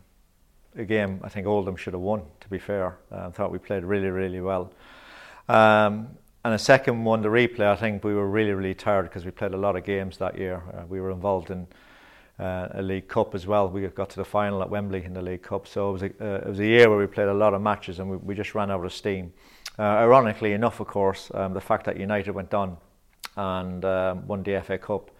a game I think Oldham should have won, to be fair. I thought we played really, really well. Um, and the second one, the replay, I think we were really, really tired because we played a lot of games that year. Uh, we were involved in uh, a League Cup as well. We got to the final at Wembley in the League Cup. So it was a, uh, it was a year where we played a lot of matches and we, we just ran out of steam. Uh, ironically enough, of course, um, the fact that United went on and um, won the FA Cup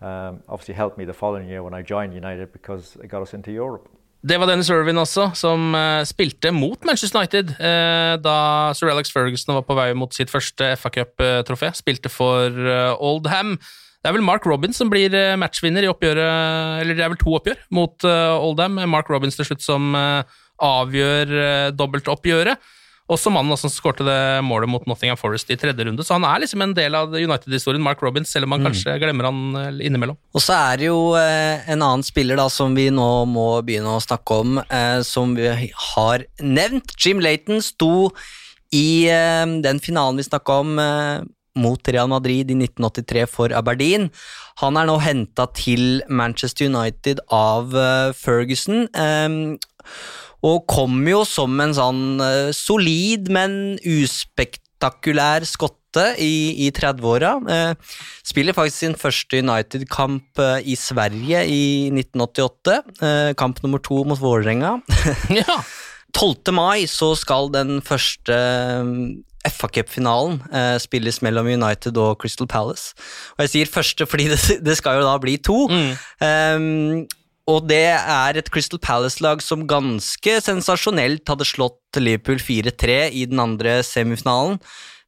um, obviously helped me the following year when I joined United because it got us into Europe. Det var Dennis Irvin også, som eh, spilte mot Manchester United eh, da Sir Alex Ferguson var på vei mot sitt første FA Cup-trofé. Spilte for eh, Oldham. Det er vel Mark Robins som blir matchvinner i oppgjøret, eller det er vel to oppgjør mot Oldham. Mark Robins til slutt som avgjør dobbeltoppgjøret. Også mannen som skårte det målet mot Nottingham Forest i tredje runde. Så han er liksom en del av United-historien, Mark Robins, selv om man Mm. kanskje glemmer han eh, innimellom. Og så er det jo eh, en annen spiller da som vi nå må begynne å snakke om, eh, som vi har nevnt. Jim Laton sto i den finalen vi snakka om mot Real Madrid i 1983 for Aberdeen. Han er nå henta til Manchester United av Ferguson. Og kom jo som en sånn eh, solid, men uspektakulær skotte i, i 30-åra. Eh, spiller faktisk sin første United-kamp eh, i Sverige i 1988. Eh, kamp nummer to mot Vålerenga. 12. mai så skal den første FA Cup-finalen eh, spilles mellom United og Crystal Palace. Og jeg sier første fordi det, det skal jo da bli to. Um, og det er et Crystal Palace-lag som ganske sensasjonelt hadde slått Liverpool 4-3 i den andre semifinalen.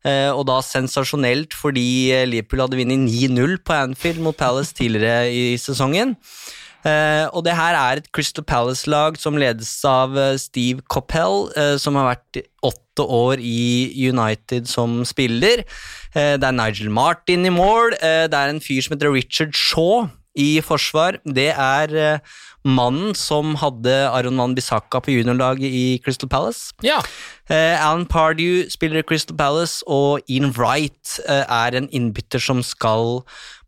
Eh, og da sensasjonelt fordi Liverpool hadde vunnet 9-0 på Anfield mot Palace tidligere i sesongen. Uh, og det her er et Crystal Palace-lag som ledes av eh, Steve Coppell, uh, som har vært åtte år i United som spiller. Det er Nigel Martin i mål. Det er en fyr som heter Richard Shaw i forsvar. Det er eh, mannen som hadde Aron Van Bissaka på juniorlaget i Crystal Palace. Ja. Uh, Alan Pardew spiller i Crystal Palace, og Ian Wright uh, er en innbytter som skal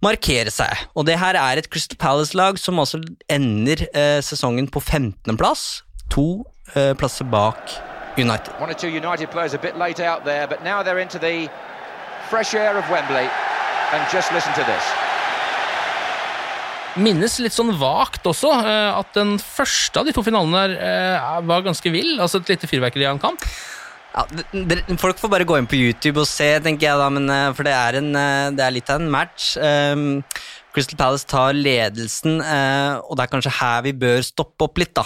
markere seg. Og det her er et Crystal Palace-lag som altså ender uh, sesongen på 15.-plass, to plasser bak United. One or two United players a bit late out there, but now they're into the fresh air of Wembley. And just listen to this. Minnes litt sånn vagt også eh, at den første av de to finalene der eh, var ganske vill. Altså et lite fyrverkeri av en kamp. Ja, folk får bare gå inn på YouTube og se, tenker jeg da, men, eh, for det er, en, det er litt av en match. Um, Crystal Palace tar ledelsen, uh, og det er kanskje her vi bør stoppe opp litt, da.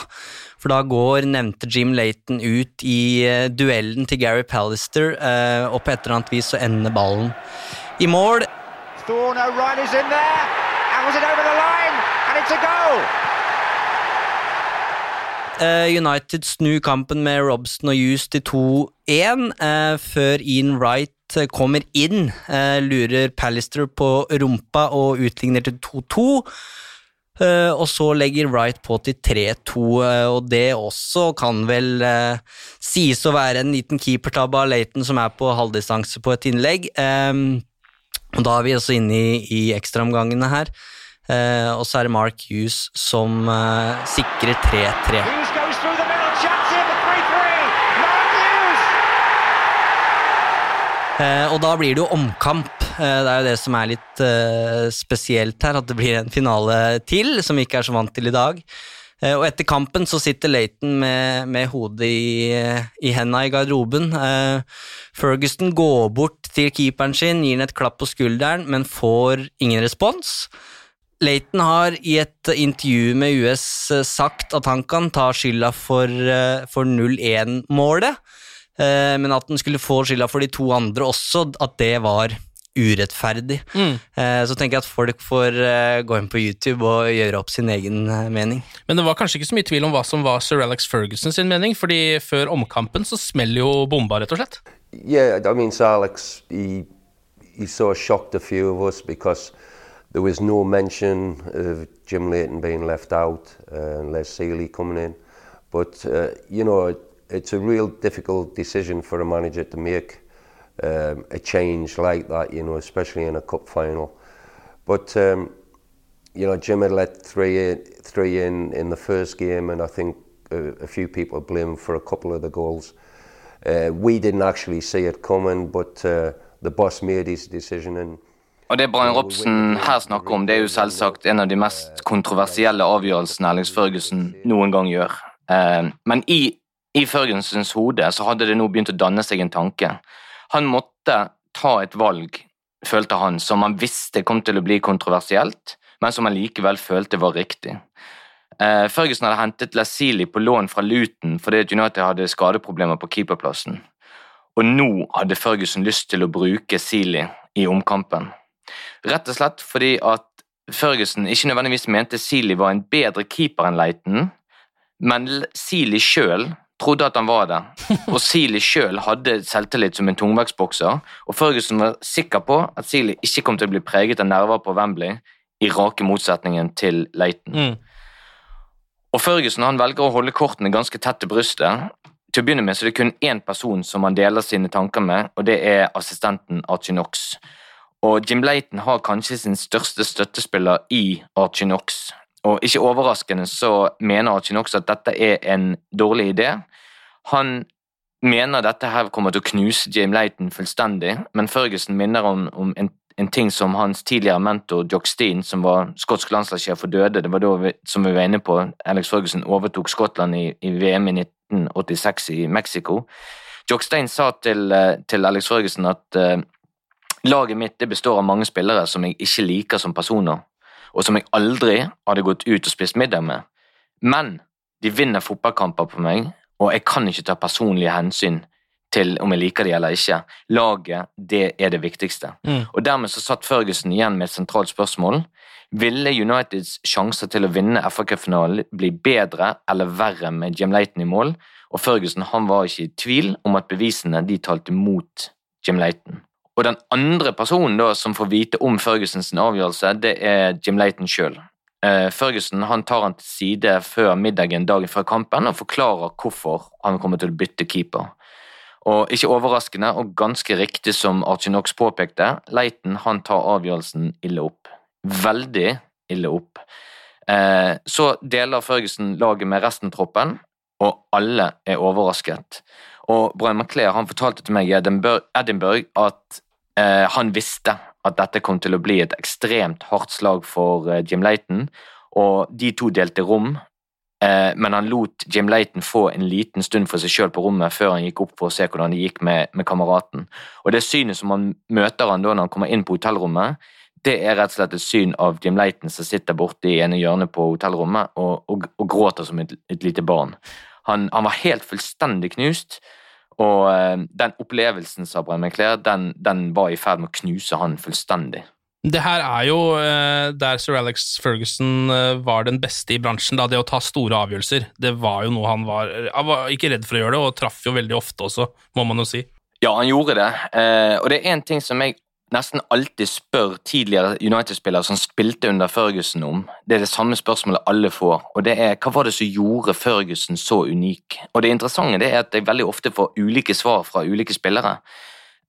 For da går nevnte Jim Layton ut i uh, duellen til Gary Pallister, uh, og på et eller annet vis så ender ballen i mål. Thorne O'Reilly's in there. And was it over the line? And it's a goal. Eh, United snur kampen med Robson og Hughes til 2-1, eh, før Ian Wright eh, kommer inn. Lurer Pallister på rumpa og utligner til 2-2. Eh, og så legger Wright på til 3-2, eh, og det også kan vel sies å være en liten keepertabbe av Leighton som er på halvdistanse på et innlegg. Og da er vi også inne i, i ekstraomgangene her. Eh, og så er det Mark Hughes som eh, sikrer 3-3. Hughes goes through the middle, chance here for 3-3. Mark Hughes! Eh, og da blir det jo omkamp. Eh, det er jo det som er litt eh, spesielt her, at det blir en finale til, som vi ikke er så vant til i dag. Eh, og etter kampen så sitter Leighton med, med hodet i, i henda i garderoben. Eh, Ferguson går bort til keeperen sin, gir han et klapp på skulderen, men får ingen respons. Leighton har i et intervju med US eh, sagt at han kan ta skylda for, eh, for 0-1-målet, eh, men at han skulle få skylda for de to andre også, at det var urettferdig. Mm. Eh, Så tenker jeg at folk får eh, gå inn på YouTube og gjøre opp sin egen eh, mening. Men det var kanskje ikke så mye tvil om hva som var sir Alex Ferguson sin mening, fordi før omkampen så smeller jo bomba, rett og slett. Yeah, I mean, Sir Alex, he, he sort of shocked a few of us because there was no mention of Jim Leighton being left out uh, and Les Sealy coming in. But, uh, you know, it, it's a real difficult decision for a manager to make um, a change like that, you know, especially in a cup final. But, um, you know, Jim had let three in, three in in the first game, and I think a, a few people blame for a couple of the goals. Uh, we didn't actually see it coming, but uh, the boss made his decision. And Og det Brian Robson her snakker om, det er jo selvsagt en av de mest kontroversielle avgjørelsene Alex Ferguson noen gang gjør. Eh, men i, i Fergusons hode så hadde det nå begynt å danne seg en tanke. Han måtte ta et valg, følte han, som han visste kom til å bli kontroversielt, men som han likevel følte var riktig. Eh, Ferguson hadde hentet Lasili på lån fra Luton fordi United hadde skadeproblemer på keeperplassen. Og nå hadde Ferguson lyst til å bruke Sealy i omkampen. Rett og slett fordi at Ferguson ikke nødvendigvis mente Sealy var en bedre keeper enn Leighton, men Sealy sjøl trodde at han var det, og Sealy sjøl hadde selvtillit som en tungvektsbokser, og Ferguson var sikker på at Sealy ikke kom til å bli preget av nerver på Wembley, i rake motsetningen til Leighton. Og Ferguson han velger å holde kortene ganske tett til brystet. Til å begynne med så er det kun én person som han deler sine tanker med, og det er assistenten Archie Knox. Og Jim Leighton har kanskje sin største støttespiller i Archie Knox. Og ikke overraskende så mener Knox at dette er en dårlig idé. Han mener dette her kommer til å knuse Jim Leighton fullstendig, men Ferguson minner om, om en, en ting som hans tidligere mentor Jock Steen, som var skotsk landslagssjef og døde, det var da vi, som vi var inne på, Alex Ferguson overtok Skottland i, i VM i 1986 i Mexico. Jock Steen sa til, eh, til Alex Ferguson at uh, laget mitt består av mange spillere som jeg ikke liker som personer, og som jeg aldri hadde gått ut og spist middag med. Men de vinner fotballkamper på meg, og jeg kan ikke ta personlige hensyn til om jeg liker de eller ikke. Laget, det er det viktigste. Mm. Og dermed så satt Ferguson igjen med et sentralt spørsmål. Ville Uniteds sjanser til å vinne FA-cupfinalen bli bedre eller verre med Jim Leighton i mål? Og Ferguson han var ikke i tvil om at bevisene de talte mot Jim Leighton. Og den andre personen da som får vite om Fergusons avgjørelse, det er Jim Leighton sjøl. Eh, Ferguson han tar han til side før middagen dagen før kampen og forklarer hvorfor han kommer til å bytte keeper. Og Ikke overraskende og ganske riktig som Archie Knox påpekte, Leighton han tar avgjørelsen ille opp. Veldig ille opp. Eh, så deler Ferguson laget med resten av troppen, og alle er overrasket. Og Brian McClair han fortalte til meg i Edinburgh, at han visste at dette kom til å bli et ekstremt hardt slag for eh, Jim Leighton, og de to delte rom, eh, men han lot Jim Leighton få en liten stund for seg sjøl på rommet før han gikk opp for å se hvordan det gikk med, med kameraten. Og det synet som han møter han da når han kommer inn på hotellrommet, det er rett og slett et syn av Jim Leighton som sitter borte i ene hjørnet på hotellrommet og, og, og gråter som et, et lite barn. Han, han var helt fullstendig knust, og eh, den opplevelsen, sa Brian McClair, den, den var i ferd med å knuse han fullstendig. Det her er jo eh, der sir Alex Ferguson eh, var den beste i bransjen, da, det å ta store avgjørelser. Det var jo noe han var Han var ikke redd for å gjøre det, og traff jo veldig ofte også, må man jo si. Ja, han gjorde det. Og det er en ting som jeg nesten alltid spør tidligere United-spillere som spilte under Ferguson om. Det er det samme spørsmålet alle får, og det er hva var det som gjorde Ferguson så unik? Og det interessante det er at jeg veldig ofte får ulike svar fra ulike spillere.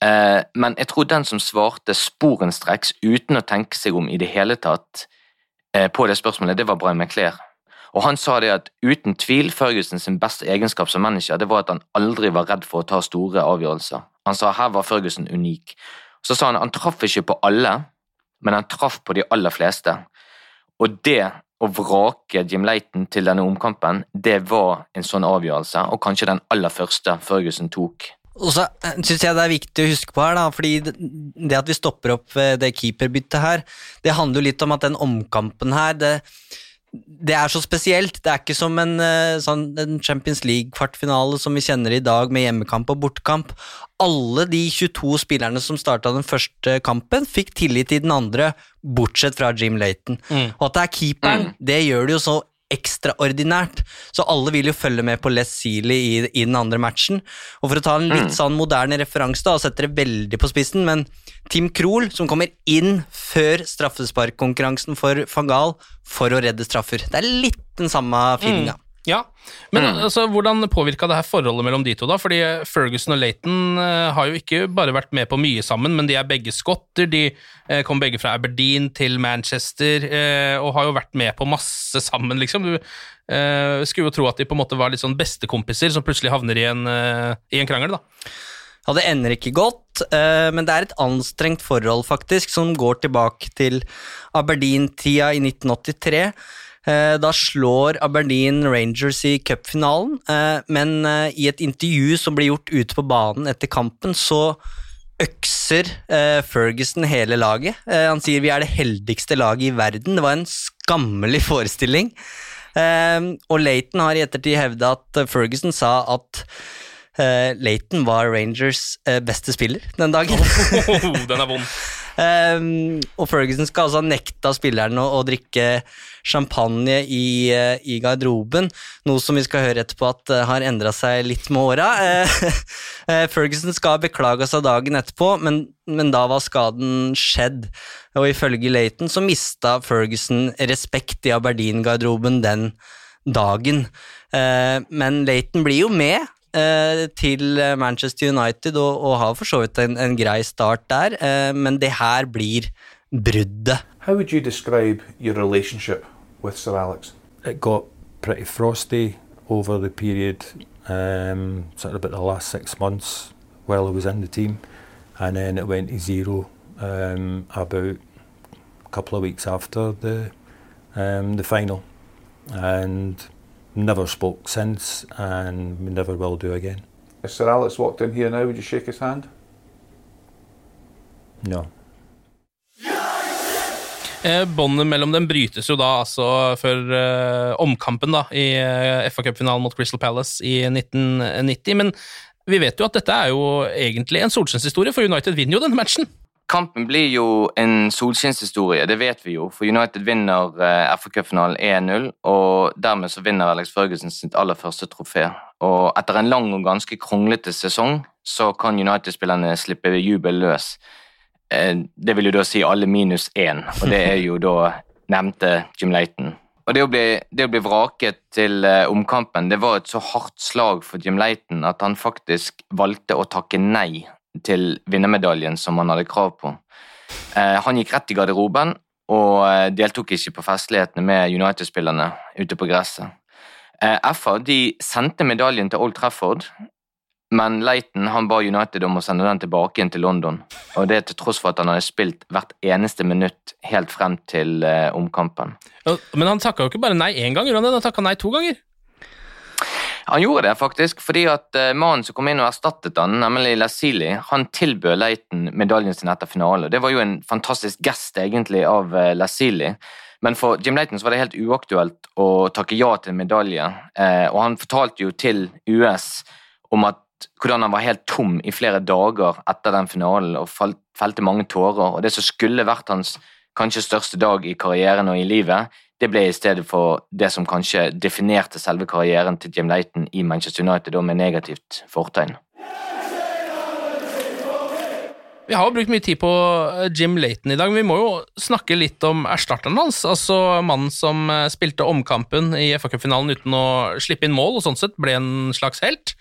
Eh, men jeg tror den som svarte sporenstreks uten å tenke seg om i det hele tatt eh, på det spørsmålet, det var Brian McClair. Og han sa det at uten tvil Ferguson sin beste egenskap som manager, det var at han aldri var redd for å ta store avgjørelser. Han sa her var Ferguson unik. Så sa han han traff ikke på alle, men han traff på de aller fleste. Og det å vrake Jim Leighton til denne omkampen, det var en sånn avgjørelse, og kanskje den aller første Førgussen tok. Og så syns jeg det er viktig å huske på her, da, fordi det, at vi stopper opp ved det keeperbyttet her, det handler jo litt om at den omkampen her, det, det er så spesielt. Det er ikke som en, eh, sånn, en Champions League-kvartfinale som vi kjenner i dag, med hjemmekamp og bortkamp. Alle de 22 spillerne som starta den første kampen, fikk tillit i den andre, bortsett fra Jim Laton. Mm. Og at det er keeperen, det gjør det jo så ekstraordinært. Så alle vil jo følge med på Les Sealy i, i, den andre matchen. Og for å ta en litt Mm. sånn moderne referanse, da, og sette det veldig på spissen, men Tim Krohl, som kommer inn før straffesparkkonkurransen for van Gaal for å redde straffer. Det er litt den samme feelinga. Mm. Ja, men altså, hvordan påvirka det her forholdet mellom de to, da? Fordi Ferguson og Leighton uh, har jo ikke bare vært med på mye sammen, men de er begge skotter. De uh, kom begge fra Aberdeen til Manchester uh, og har jo vært med på masse sammen, liksom. Du eh, skulle jo tro at de på en måte var litt sånn bestekompiser som plutselig havner i en, eh, i en krangel, da. Ja, det ender ikke godt, eh, men det er et anstrengt forhold, faktisk, som går tilbake til Aberdeen-tida i 1983. Eh, Da slår Aberdeen Rangers i cupfinalen, eh, men eh, i et intervju som blir gjort ute på banen etter kampen, så økser Ferguson hele laget. Han sier vi er det heldigste laget i verden. Det var en skammelig forestilling. Og Leighton har i ettertid hevda at Ferguson sa at Laton var Rangers beste spiller den dagen. Den er vond. Um, og Ferguson skal altså ha nekta spillerne å, å drikke champagne i, uh, i garderoben, noe som vi skal høre etterpå at uh, har endra seg litt med åra. Uh, Ferguson skal ha beklaga seg dagen etterpå, men, men da var skaden skjedd. Og ifølge Leighton så mista Ferguson respekt i Aberdeen-garderoben den dagen. Men Leighton blir jo med eh, til Manchester United og, og har for så vidt en, en grei start der, eh, men det her blir bruddet. How would you describe your relationship with Sir Alex? It got pretty frosty over the period, um, sort of about the last six months while I was in the team, and then it went to zero um, about a couple of weeks after the um, the final, and never spoke since, and we never will do again. If Sir Alex walked in here now, would you shake his hand? No. Eh, Båndet mellom dem brytes jo da altså før uh, omkampen da i uh, FA Cup-finalen mot Crystal Palace i 1990. Men vi vet jo at dette er jo egentlig en solskinnshistorie, for United vinner jo denne matchen. Kampen blir jo en solskinnshistorie, det vet vi jo. For United vinner eh, FA-cupfinalen 1-0, og dermed så vinner Alex Ferguson sitt aller første trofé. Og etter en lang og ganske kronglete sesong så kan United-spillerne slippe jubel løs. Eh, Det vil jo da si alle minus én, og det er jo da nevnte Jim Leighton. Og det å bli, det å bli vraket til eh, omkampen det var et så hardt slag for Jim Leighton at han faktisk valgte å takke nei til vinnermedaljen som han hadde krav på. Eh, han gikk rett i garderoben og eh, deltok ikke på festlighetene med United-spillerne ute på gresset. Eh, FA de sendte medaljen til Old Trafford, men Leighton han ba United om å sende den tilbake igjen til London. Og det til tross for at han hadde spilt hvert eneste minutt helt frem til omkampen. Men han takka jo ikke bare nei én gang? Han takka nei to ganger. Han gjorde det faktisk fordi at eh, mannen som kom inn og erstattet han, nemlig Lasili, han tilbød Leighton medaljen sin etter finalen. Det var jo en fantastisk gest egentlig av eh, Lasili. Men for Jim Leighton var det helt uaktuelt å takke ja til en medalje. Eh, og han fortalte jo til US om at hvordan han var helt tom i flere dager etter den finalen og felte mange tårer. Og det som skulle vært hans kanskje største dag i karrieren og i livet, det ble i stedet for det som kanskje definerte selve karrieren til Jim Leighton i Manchester United, og med negativt fortegn. Vi har jo brukt mye tid på eh, Jim Layton i dag, men vi må jo snakke litt om erstatteren hans. Altså mannen som eh, spilte omkampen i FA-cupfinalen uten å slippe inn mål, og sånn sett ble en slags helt.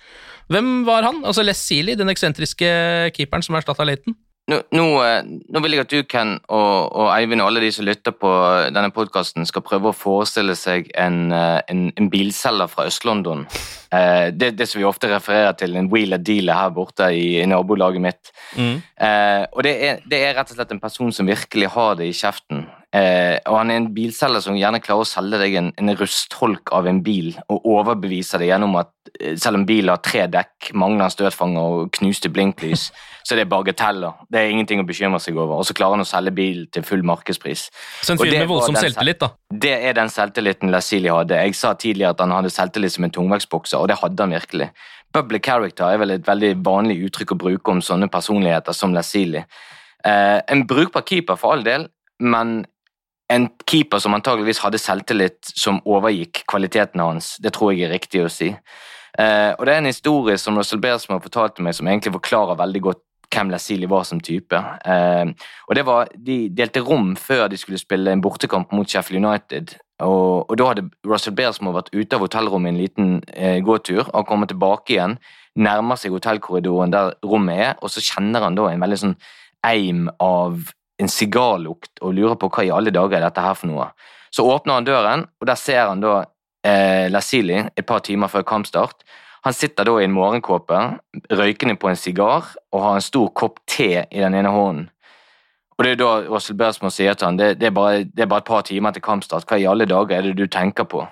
Hvem var han? Altså Les Sealy, den eksentriske keeperen som erstatta Layton? Nå, nå, eh, nå, vil jeg at du, Ken, og, og Eivind og alle de som lytter på denne podkasten, skal prøve å forestille seg en, en, en bilselger fra Øst-London. Eh, det, det som vi ofte refererer til, en wheeler dealer her borte i, i nabolaget mitt. Mm. Eh, og det er, det er, rett og slett en person som virkelig har det i kjeften. Eh, og han er en bilselger som gjerne klarer å selge deg en, en rustholk av en bil og overbevise deg gjennom at eh, selv om bilen har tre dekk, mangler støtfanger og knuste blinklys, så det er bagateller. Det er ingenting å bekymre seg over. Og så klarer han å selge bil til full markedspris. Så en fyr med voldsom selvtillit, da? Det er den selvtilliten Lasili hadde. Jeg sa tidligere at han hadde selvtillit som en tungvektsbokser, og det hadde han virkelig. Public character er vel et veldig vanlig uttrykk å bruke om sånne personligheter som Lasili. Eh, en brukbar keeper, for all del, men en keeper som antageligvis hadde selvtillit som overgikk kvaliteten hans. Det tror jeg er riktig å si. Uh, og Det er en historie som Russell Bersmo fortalte meg, som egentlig forklarer veldig godt hvem Lasili var som type. Uh, og det var, De delte rom før de skulle spille en bortekamp mot Sheffield United. Og, og Da hadde Russell Bersmo vært ute av hotellrommet en liten uh, gåtur og kommet tilbake igjen. Nærmer seg hotellkorridoren der rommet er, og så kjenner han da en veldig sånn eim av en sigarlukt og lurer på hva i alle dager er dette her for noe. Så åpner han døren, og der ser han da eh, Lasili et par timer før kampstart. Han sitter da i en morgenkåpe, røykende på en sigar og har en stor kopp te i den ene hånden. Og Det er da Russell Bersmo sier til han, det, det, er bare, det er bare et par timer til kampstart. Hva i alle dager er det du tenker på?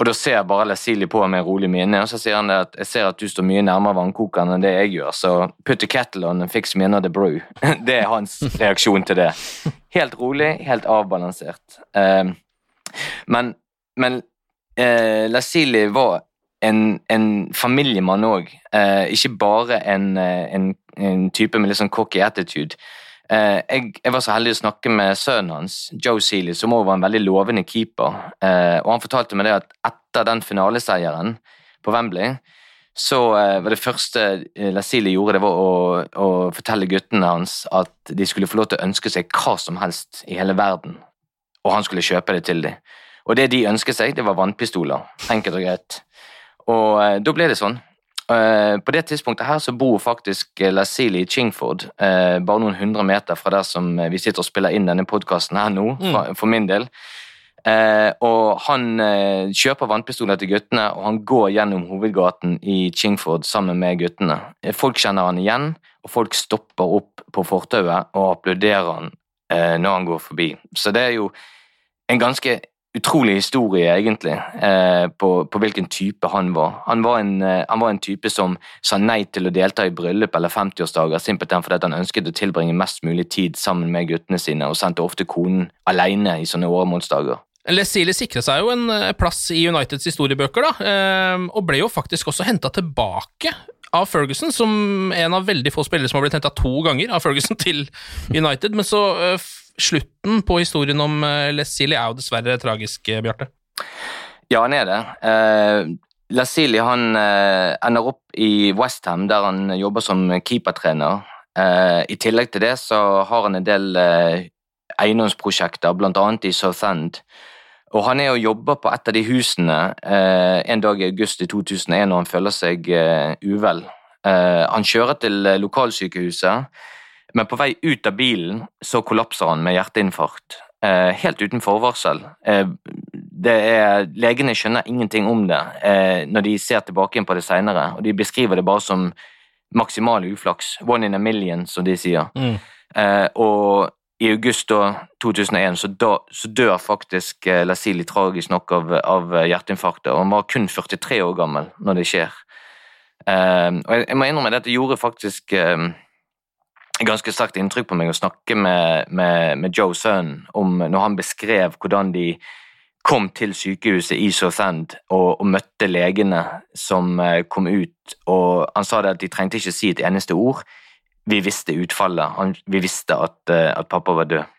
Og Da ser jeg bare Lasili på med rolig mine, og så sier han det at jeg ser at du står mye nærmere vannkokeren enn det jeg gjør, så put the kettle on and fix me another brew. Det er hans reaksjon til det. Helt rolig, helt avbalansert. Uh, men men uh, Lasili var en, en familiemann òg, eh, ikke bare en, eh, en, en, type med litt sånn cocky attitude. Eh, jeg, jeg, var så heldig å snakke med sønnen hans, Joe Seeley, som også var en veldig lovende keeper. Eh, og Han fortalte meg det at etter den finaleseieren på Wembley, så eh, var det første Lasili gjorde, det var å, å, fortelle guttene hans at de skulle få lov til å ønske seg hva som helst i hele verden, og han skulle kjøpe det til dem. Og det de ønsket seg, det var vannpistoler. Enkelt og greit. Og da ble det sånn. Eh, på det tidspunktet her så bor faktisk eh, Lasili i Chingford, uh, bare noen hundre meter fra der som vi sitter og spiller inn denne podkasten her nå, mm. for, for, min del. og han kjøper vannpistoler til guttene, og han går gjennom hovedgaten i Chingford sammen med guttene. Folk kjenner han igjen, og folk stopper opp på fortauet og applauderer han når han går forbi. Så det er jo en ganske utrolig historie, egentlig, eh, på, på, hvilken type han var. Han var, en, eh, han var, en, type som sa nei til å delta i bryllup eller 50-årsdager simpelthen fordi han ønsket å tilbringe mest mulig tid sammen med guttene sine, og sendte ofte konen alene i sånne åremålsdager. Lesile sikret seg jo en eh, plass i Uniteds historiebøker, da, og ble jo faktisk også henta tilbake av Ferguson, som en av veldig få spillere som har blitt henta to ganger av Ferguson til United. Men så slutten på historien om uh, Lesili er jo dessverre tragisk, eh, Bjarte. Ja, han er det. Uh, Lesili han uh, ender opp i Westham, der han jobber som keepertrener. Uh, I tillegg til det så har han en del eiendomsprosjekter, bl.a. i Southend. Og han er og jobber på et av de husene en dag i august i 2001 når han føler seg uvel. han kjører til lokalsykehuset men på vei ut av bilen så kollapser han med hjerteinfarkt. Eh, helt uten forvarsel. Eh, er, legene skjønner ingenting om det eh, når de ser tilbake på det seinere, og de beskriver det bare som maksimal uflaks. One in a million, som de sier. Mm. Eh, og i august da, 2001 så, da, så dør faktisk eh, Lasili tragisk nok av, av hjerteinfarktet, og han var kun 43 år gammel når det skjer. Eh, og jeg, jeg, må innrømme at dette gjorde faktisk ganske sterkt inntrykk på meg å snakke med, med, med Joe Sønn om når han beskrev hvordan de kom til sykehuset i Southend og, og møtte legene som eh, kom ut, og han sa det at de trengte ikke si et eneste ord. Vi visste utfallet. Han, vi visste at, eh, at pappa var død.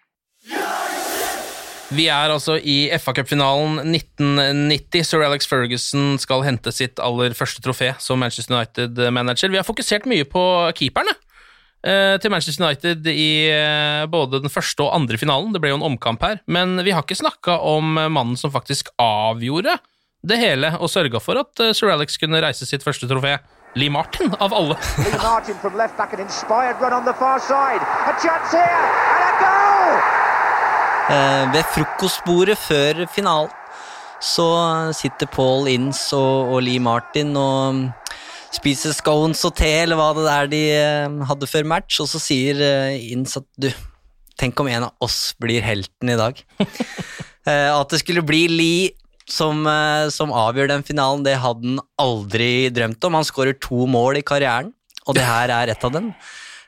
Vi er altså i FA Cup-finalen 1990. Sir Alex Ferguson skal hente sitt aller første trofé som Manchester United-manager. Vi har fokusert mye på keeperne til Manchester United i eh, både den første og andre finalen. Det ble jo en omkamp her, men vi har ikke snakka om mannen som faktisk avgjorde det hele og sørga for at eh, Sir Alex kunne reise sitt første trofé. Lee Martin, av alle. Lee Martin from left back, an inspired run on the far side. A chance here, and a goal! Eh, ved frokostbordet før finalen så sitter Paul Inns og, og Lee Martin og spiser scones og te, eller hva det er de eh, hadde før match, og så sier eh, Inns at du, tenk om en av oss blir helten i dag. Eh, At det skulle bli Lee som, som avgjør den finalen, det hadde han aldri drømt om. Han skårer to mål i karrieren, og det her er ett av dem.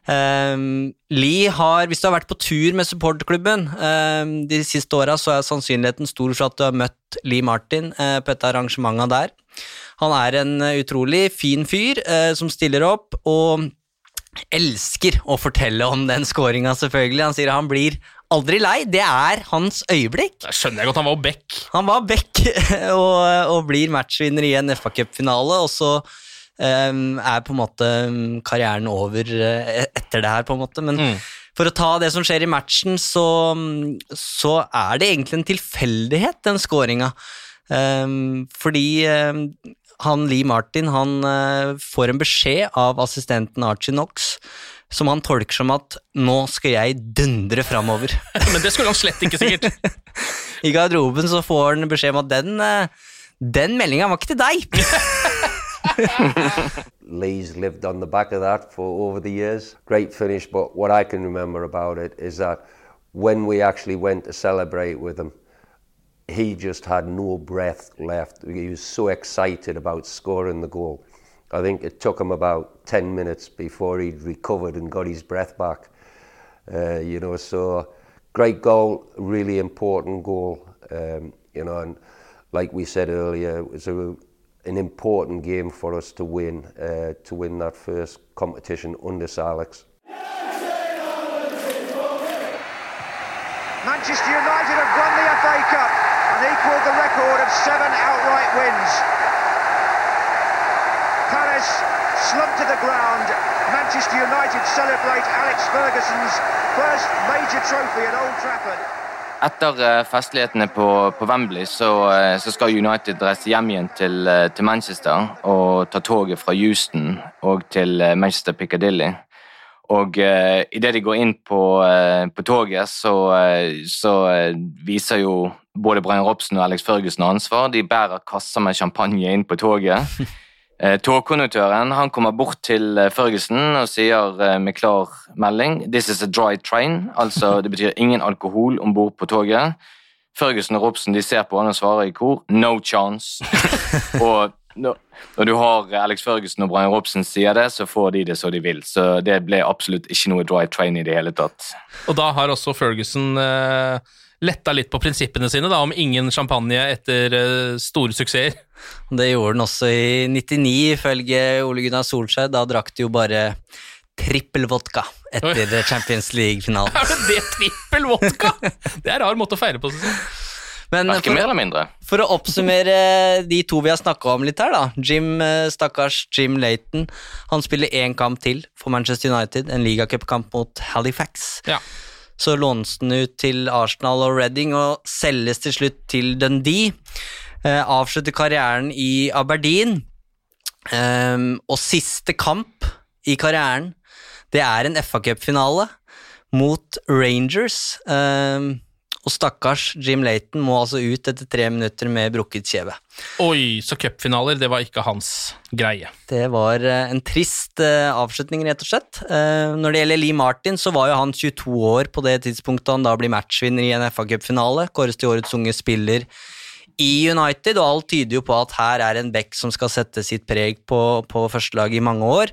Um, Lee har, Hvis du har vært på tur med supporterklubben um, de siste åra, så er sannsynligheten stor for at du har møtt Lee Martin uh, på et av arrangementene der. Han er en uh, utrolig fin fyr eh, som stiller opp, og elsker å fortelle om den scoringa, selvfølgelig. Han sier han blir aldri lei. Det er hans øyeblikk. Det skjønner jeg godt, han var back. Han var back og, og blir matchvinner i en FA Cup-finale, og så um, er på en måte um, karrieren over uh, etter det her, på en måte. Men for å ta det som skjer i matchen, så, um, så er det egentlig en tilfeldighet, den scoringa. Um, fordi um, han Lee Martin han uh, får en beskjed av assistenten Archie Knox som han tolker som at 'nå skal jeg dundre framover'. Men det skulle han slett ikke, sikkert. I garderoben så får han beskjed om at den, uh, den meldinga var ikke til deg. Lee's lived on the back of that for over the years. Great finish, but what I can remember about it is that when we actually went to celebrate with him, he just had no breath left. He was so excited about scoring the goal. I think it took him about 10 minutes before he'd recovered and got his breath back. Uh, you know, so great goal, really important goal. Um, you know, and like we said earlier, it was a, an important game for us to win, uh, to win that first competition under Sir Alex. Manchester United have won equalled the record of seven outright wins. Palace slumped to the ground. Manchester United celebrate Alex Ferguson's first major trophy at Old Trafford. Etter eh, festlighetene på, på Wembley så, eh, så skal United reise hjem igjen til, eh, til Manchester og ta toget fra Houston og til Manchester Piccadilly. Og uh, idet de går inn på, på toget, så, så viser jo både Brian Robson og Alex Ferguson ansvar. De bærer kasser med champagne inn på toget. Eh, Togkonduktøren han kommer bort til eh, Ferguson og sier eh, med klar melding This is a dry train. Altså, det betyr ingen alkohol om bord på toget. Ferguson og Robson de ser på han og svarer i kor No chance. og når, du har Alex Ferguson og Brian Robson sier det, så får de det så de vil. Så det ble absolutt ikke noe dry train i det hele tatt. Og da har også Ferguson eh, letta litt på prinsippene sine, da, om ingen champagne etter uh, store suksesser. Det gjorde den også i 99, ifølge Ole Gunnar Solskjær. Da drakk de jo bare trippel vodka etter Champions League-finalen. Er det det trippel vodka?! Det er rar måte å feire på. Sånn. Men for, mer eller mindre. for å oppsummere de to vi har snakka om litt her, da. Jim, eh, stakkars Jim Laton. Han spiller én kamp til for Manchester United, en ligacupkamp mot Halifax. Ja. Så lånes den ut til Arsenal og Reading og selges til slutt til Dundee. Eh, avslutter karrieren i Aberdeen. Ehm, og siste kamp i karrieren, det er en FA Cup-finale mot Rangers. Ehm, og stakkars Jim Laton må altså ut etter tre minutter med brukket kjeve. Oi, så cupfinaler, det var ikke hans greie. Det var eh, en trist eh, avslutning, rett og slett. Eh, når det gjelder Lee Martin, så var jo han 22 år på det tidspunktet han da blir matchvinner i en FA-cupfinale. Kåres til årets unge spiller i United, og alt tyder jo på at her er en back som skal sette sitt preg på, på førstelaget i mange år.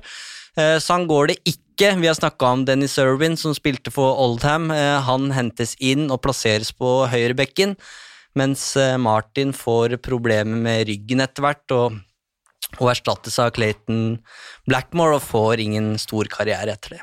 Eh, Sånn går det ikke. Vi har snakka om Dennis Irwin, som spilte for Oldham. Eh, Han hentes inn og plasseres på høyrebekken. mens eh, Martin får problemer med ryggen etter hvert og, og erstattes av Clayton Blackmore og får ingen stor karriere etter det.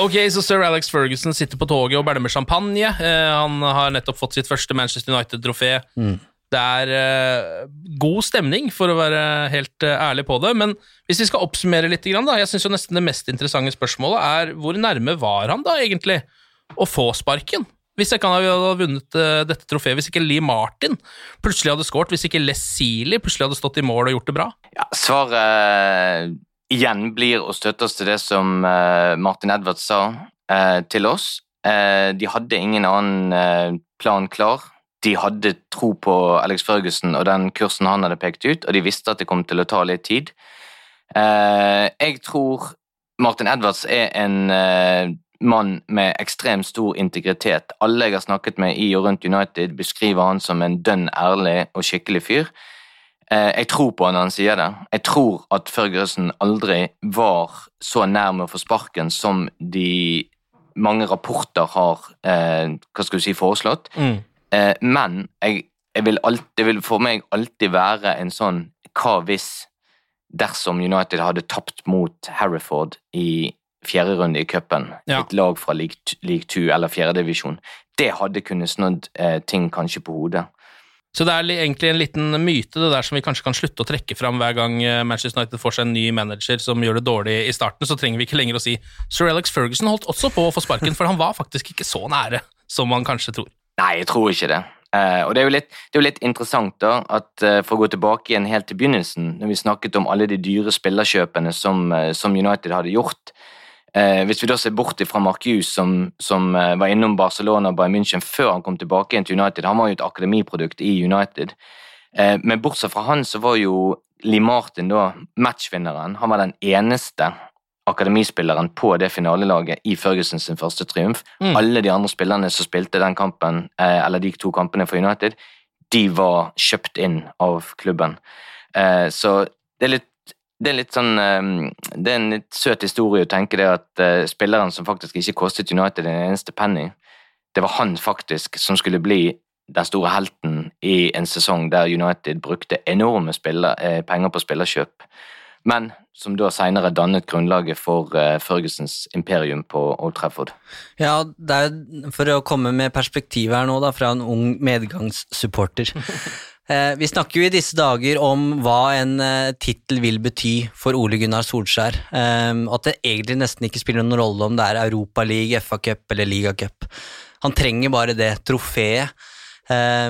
Ok, så Sir Alex Ferguson sitter på toget og bælmer champagne. Eh, han har nettopp fått sitt første Manchester United-trofé. Mm. Det er eh, god stemning, for å være helt eh, ærlig på det. Men hvis vi skal oppsummere litt, da, jeg syns nesten det mest interessante spørsmålet er hvor nærme var han da egentlig å få sparken? Hvis ikke han hadde vunnet eh, dette trofeet, hvis ikke Lee Martin plutselig hadde skåret, hvis ikke Les Sealy plutselig hadde stått i mål og gjort det bra? Ja, Svaret igjen blir å støtte oss til det som Martin Edwards sa til oss. De hadde ingen annen plan klar. De hadde tro på Alex Ferguson og den kursen han hadde pekt ut, og de visste at det kom til å ta litt tid. Eh, jeg tror Martin Edwards er en eh, mann med ekstremt stor integritet. Alle jeg har snakket med i og rundt United, beskriver han som en dønn ærlig og skikkelig fyr. Eh, Jeg tror på han når han sier det. Jeg tror at Ferguson aldri var så nær med å få sparken som de mange rapporter har hva skal du si, foreslått. Mm. Eh, men jeg, jeg vil alltid, det vil for meg alltid være en sånn hva hvis dersom United hadde tapt mot Harriford i fjerde runde i cupen, Ja. et lag fra league, league 2 eller fjerdedivisjon, det hadde kunnet snudd eh, ting kanskje på hodet. Så det er egentlig en liten myte det der som vi kanskje kan slutte å trekke fram hver gang eh, Manchester United får seg en ny manager som gjør det dårlig i starten, så trenger vi ikke lenger å si Sir Alex Ferguson holdt også på å få sparken, for han var faktisk ikke så nære som man kanskje tror. Nei, jeg tror ikke det. Uh, og det er, litt, det er jo litt interessant, da, at uh, for å gå tilbake igjen helt til begynnelsen, når vi snakket om alle de dyre spillerkjøpene som, uh, som United hadde gjort Hvis vi da ser bort fra Marcus, som, som var innom Barcelona og Bayern München før han kom tilbake igjen til United, han var jo et akademiprodukt i United. Men bortsett fra han, så var jo Lee Martin da matchvinneren. Han var den eneste akademispilleren på det finalelaget i Ferguson sin første triumf. Mm. Alle de andre spillerne som spilte den kampen, eh, eller de to kampene for United, de var kjøpt inn av klubben. Eh, så det er litt det er litt sånn eh, Det er en litt søt historie å tenke det at spilleren som faktisk ikke kostet United en eneste penny, det var han faktisk som skulle bli den store helten i en sesong der United brukte enorme penger på spillerkjøp, men som da senere dannet grunnlaget for eh, Fergusons imperium på Old Trafford. Ja, det er for å komme med perspektiv her nå, da, fra en ung medgangssupporter. Eh, vi snakker jo i disse dager om hva en eh, tittel vil bety for Ole Gunnar Solskjær. Eh, at det egentlig nesten ikke spiller noen rolle om det er Europa League, FA Cup eller Liga Cup. Han trenger bare det trofeet. Eh,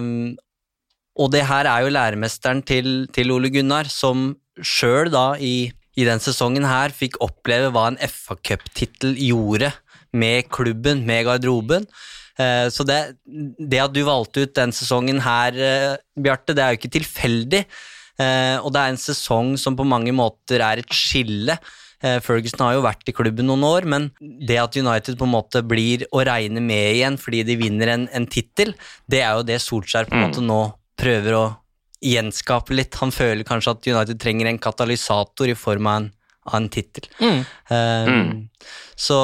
og det her er jo læremesteren til, til Ole Gunnar, som sjøl da i, i den sesongen her fikk oppleve hva en FA Cup-tittel gjorde med klubben, med garderoben. Eh, Så det, det at du valgte ut den sesongen her, eh, Bjarte, det er jo ikke tilfeldig. Eh, Og det er en sesong som på mange måter er et skille. Ferguson har jo vært i klubben noen år, men det at United på en måte blir å regne med igjen fordi de vinner en, en tittel, det er jo det Solskjær på en Mm. måte nå prøver å gjenskape litt. Han føler kanskje at United trenger en katalysator i form av en, av en tittel. Mm. Um, Mm. Så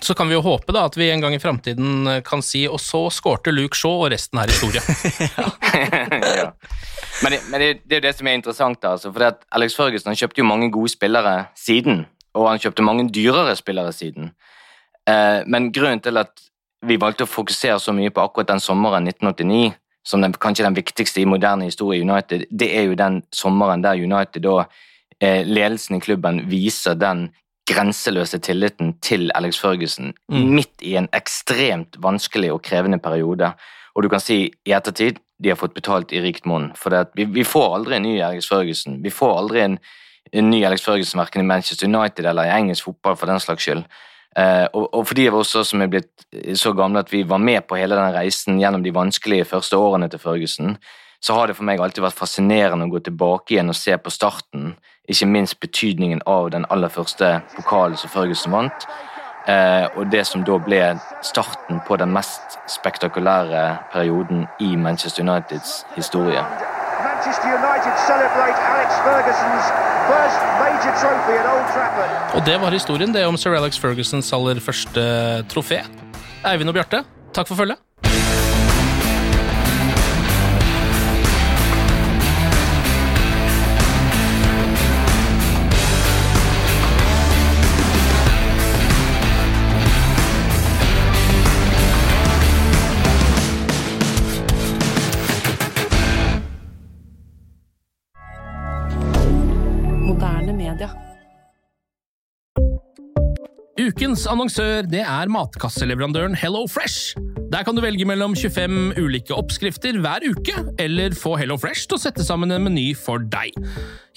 Så kan vi jo håpe da at vi en gang i framtiden eh, kan si og så skårte Luke Shaw, og resten er historie. ja. Men, det, men det, det er jo det som er interessant, da, altså, for det at Alex Ferguson han kjøpte jo mange gode spillere siden, og han kjøpte mange dyrere spillere siden. Eh, men grunnen til at vi valgte å fokusere så mye på akkurat den sommeren 1989, som den, kanskje den viktigste i moderne historie i United, det er jo den sommeren der United da eh, ledelsen i klubben viser den grenseløse tilliten til Alex Ferguson Mm. midt i en ekstremt vanskelig og krevende periode. Og du kan si i ettertid de har fått betalt i rikt monn. For vi, vi får aldri en ny Alex Ferguson. Vi får aldri en, en ny Alex Ferguson verken i Manchester United eller i engelsk fotball for den slags skyld. Eh, og, og for de av oss som er blitt så gamle at vi var med på hele den reisen gjennom de vanskelige første årene til Ferguson, så har det for meg alltid vært fascinerende å gå tilbake igjen og se på starten, ikke minst betydningen av den aller første pokalen som Ferguson vant, eh, og det som da ble starten på den mest spektakulære perioden i Manchester Uniteds historie. Og det var historien, det om Sir Alex Fergusons aller første trofé. Eivind og Bjarte, takk for følget. Ukens annonsør det er matkasseleverandøren Hello Fresh. Der kan du velge mellom 25 ulike oppskrifter hver uke, eller få Hello Fresh til å sette sammen en meny for deg.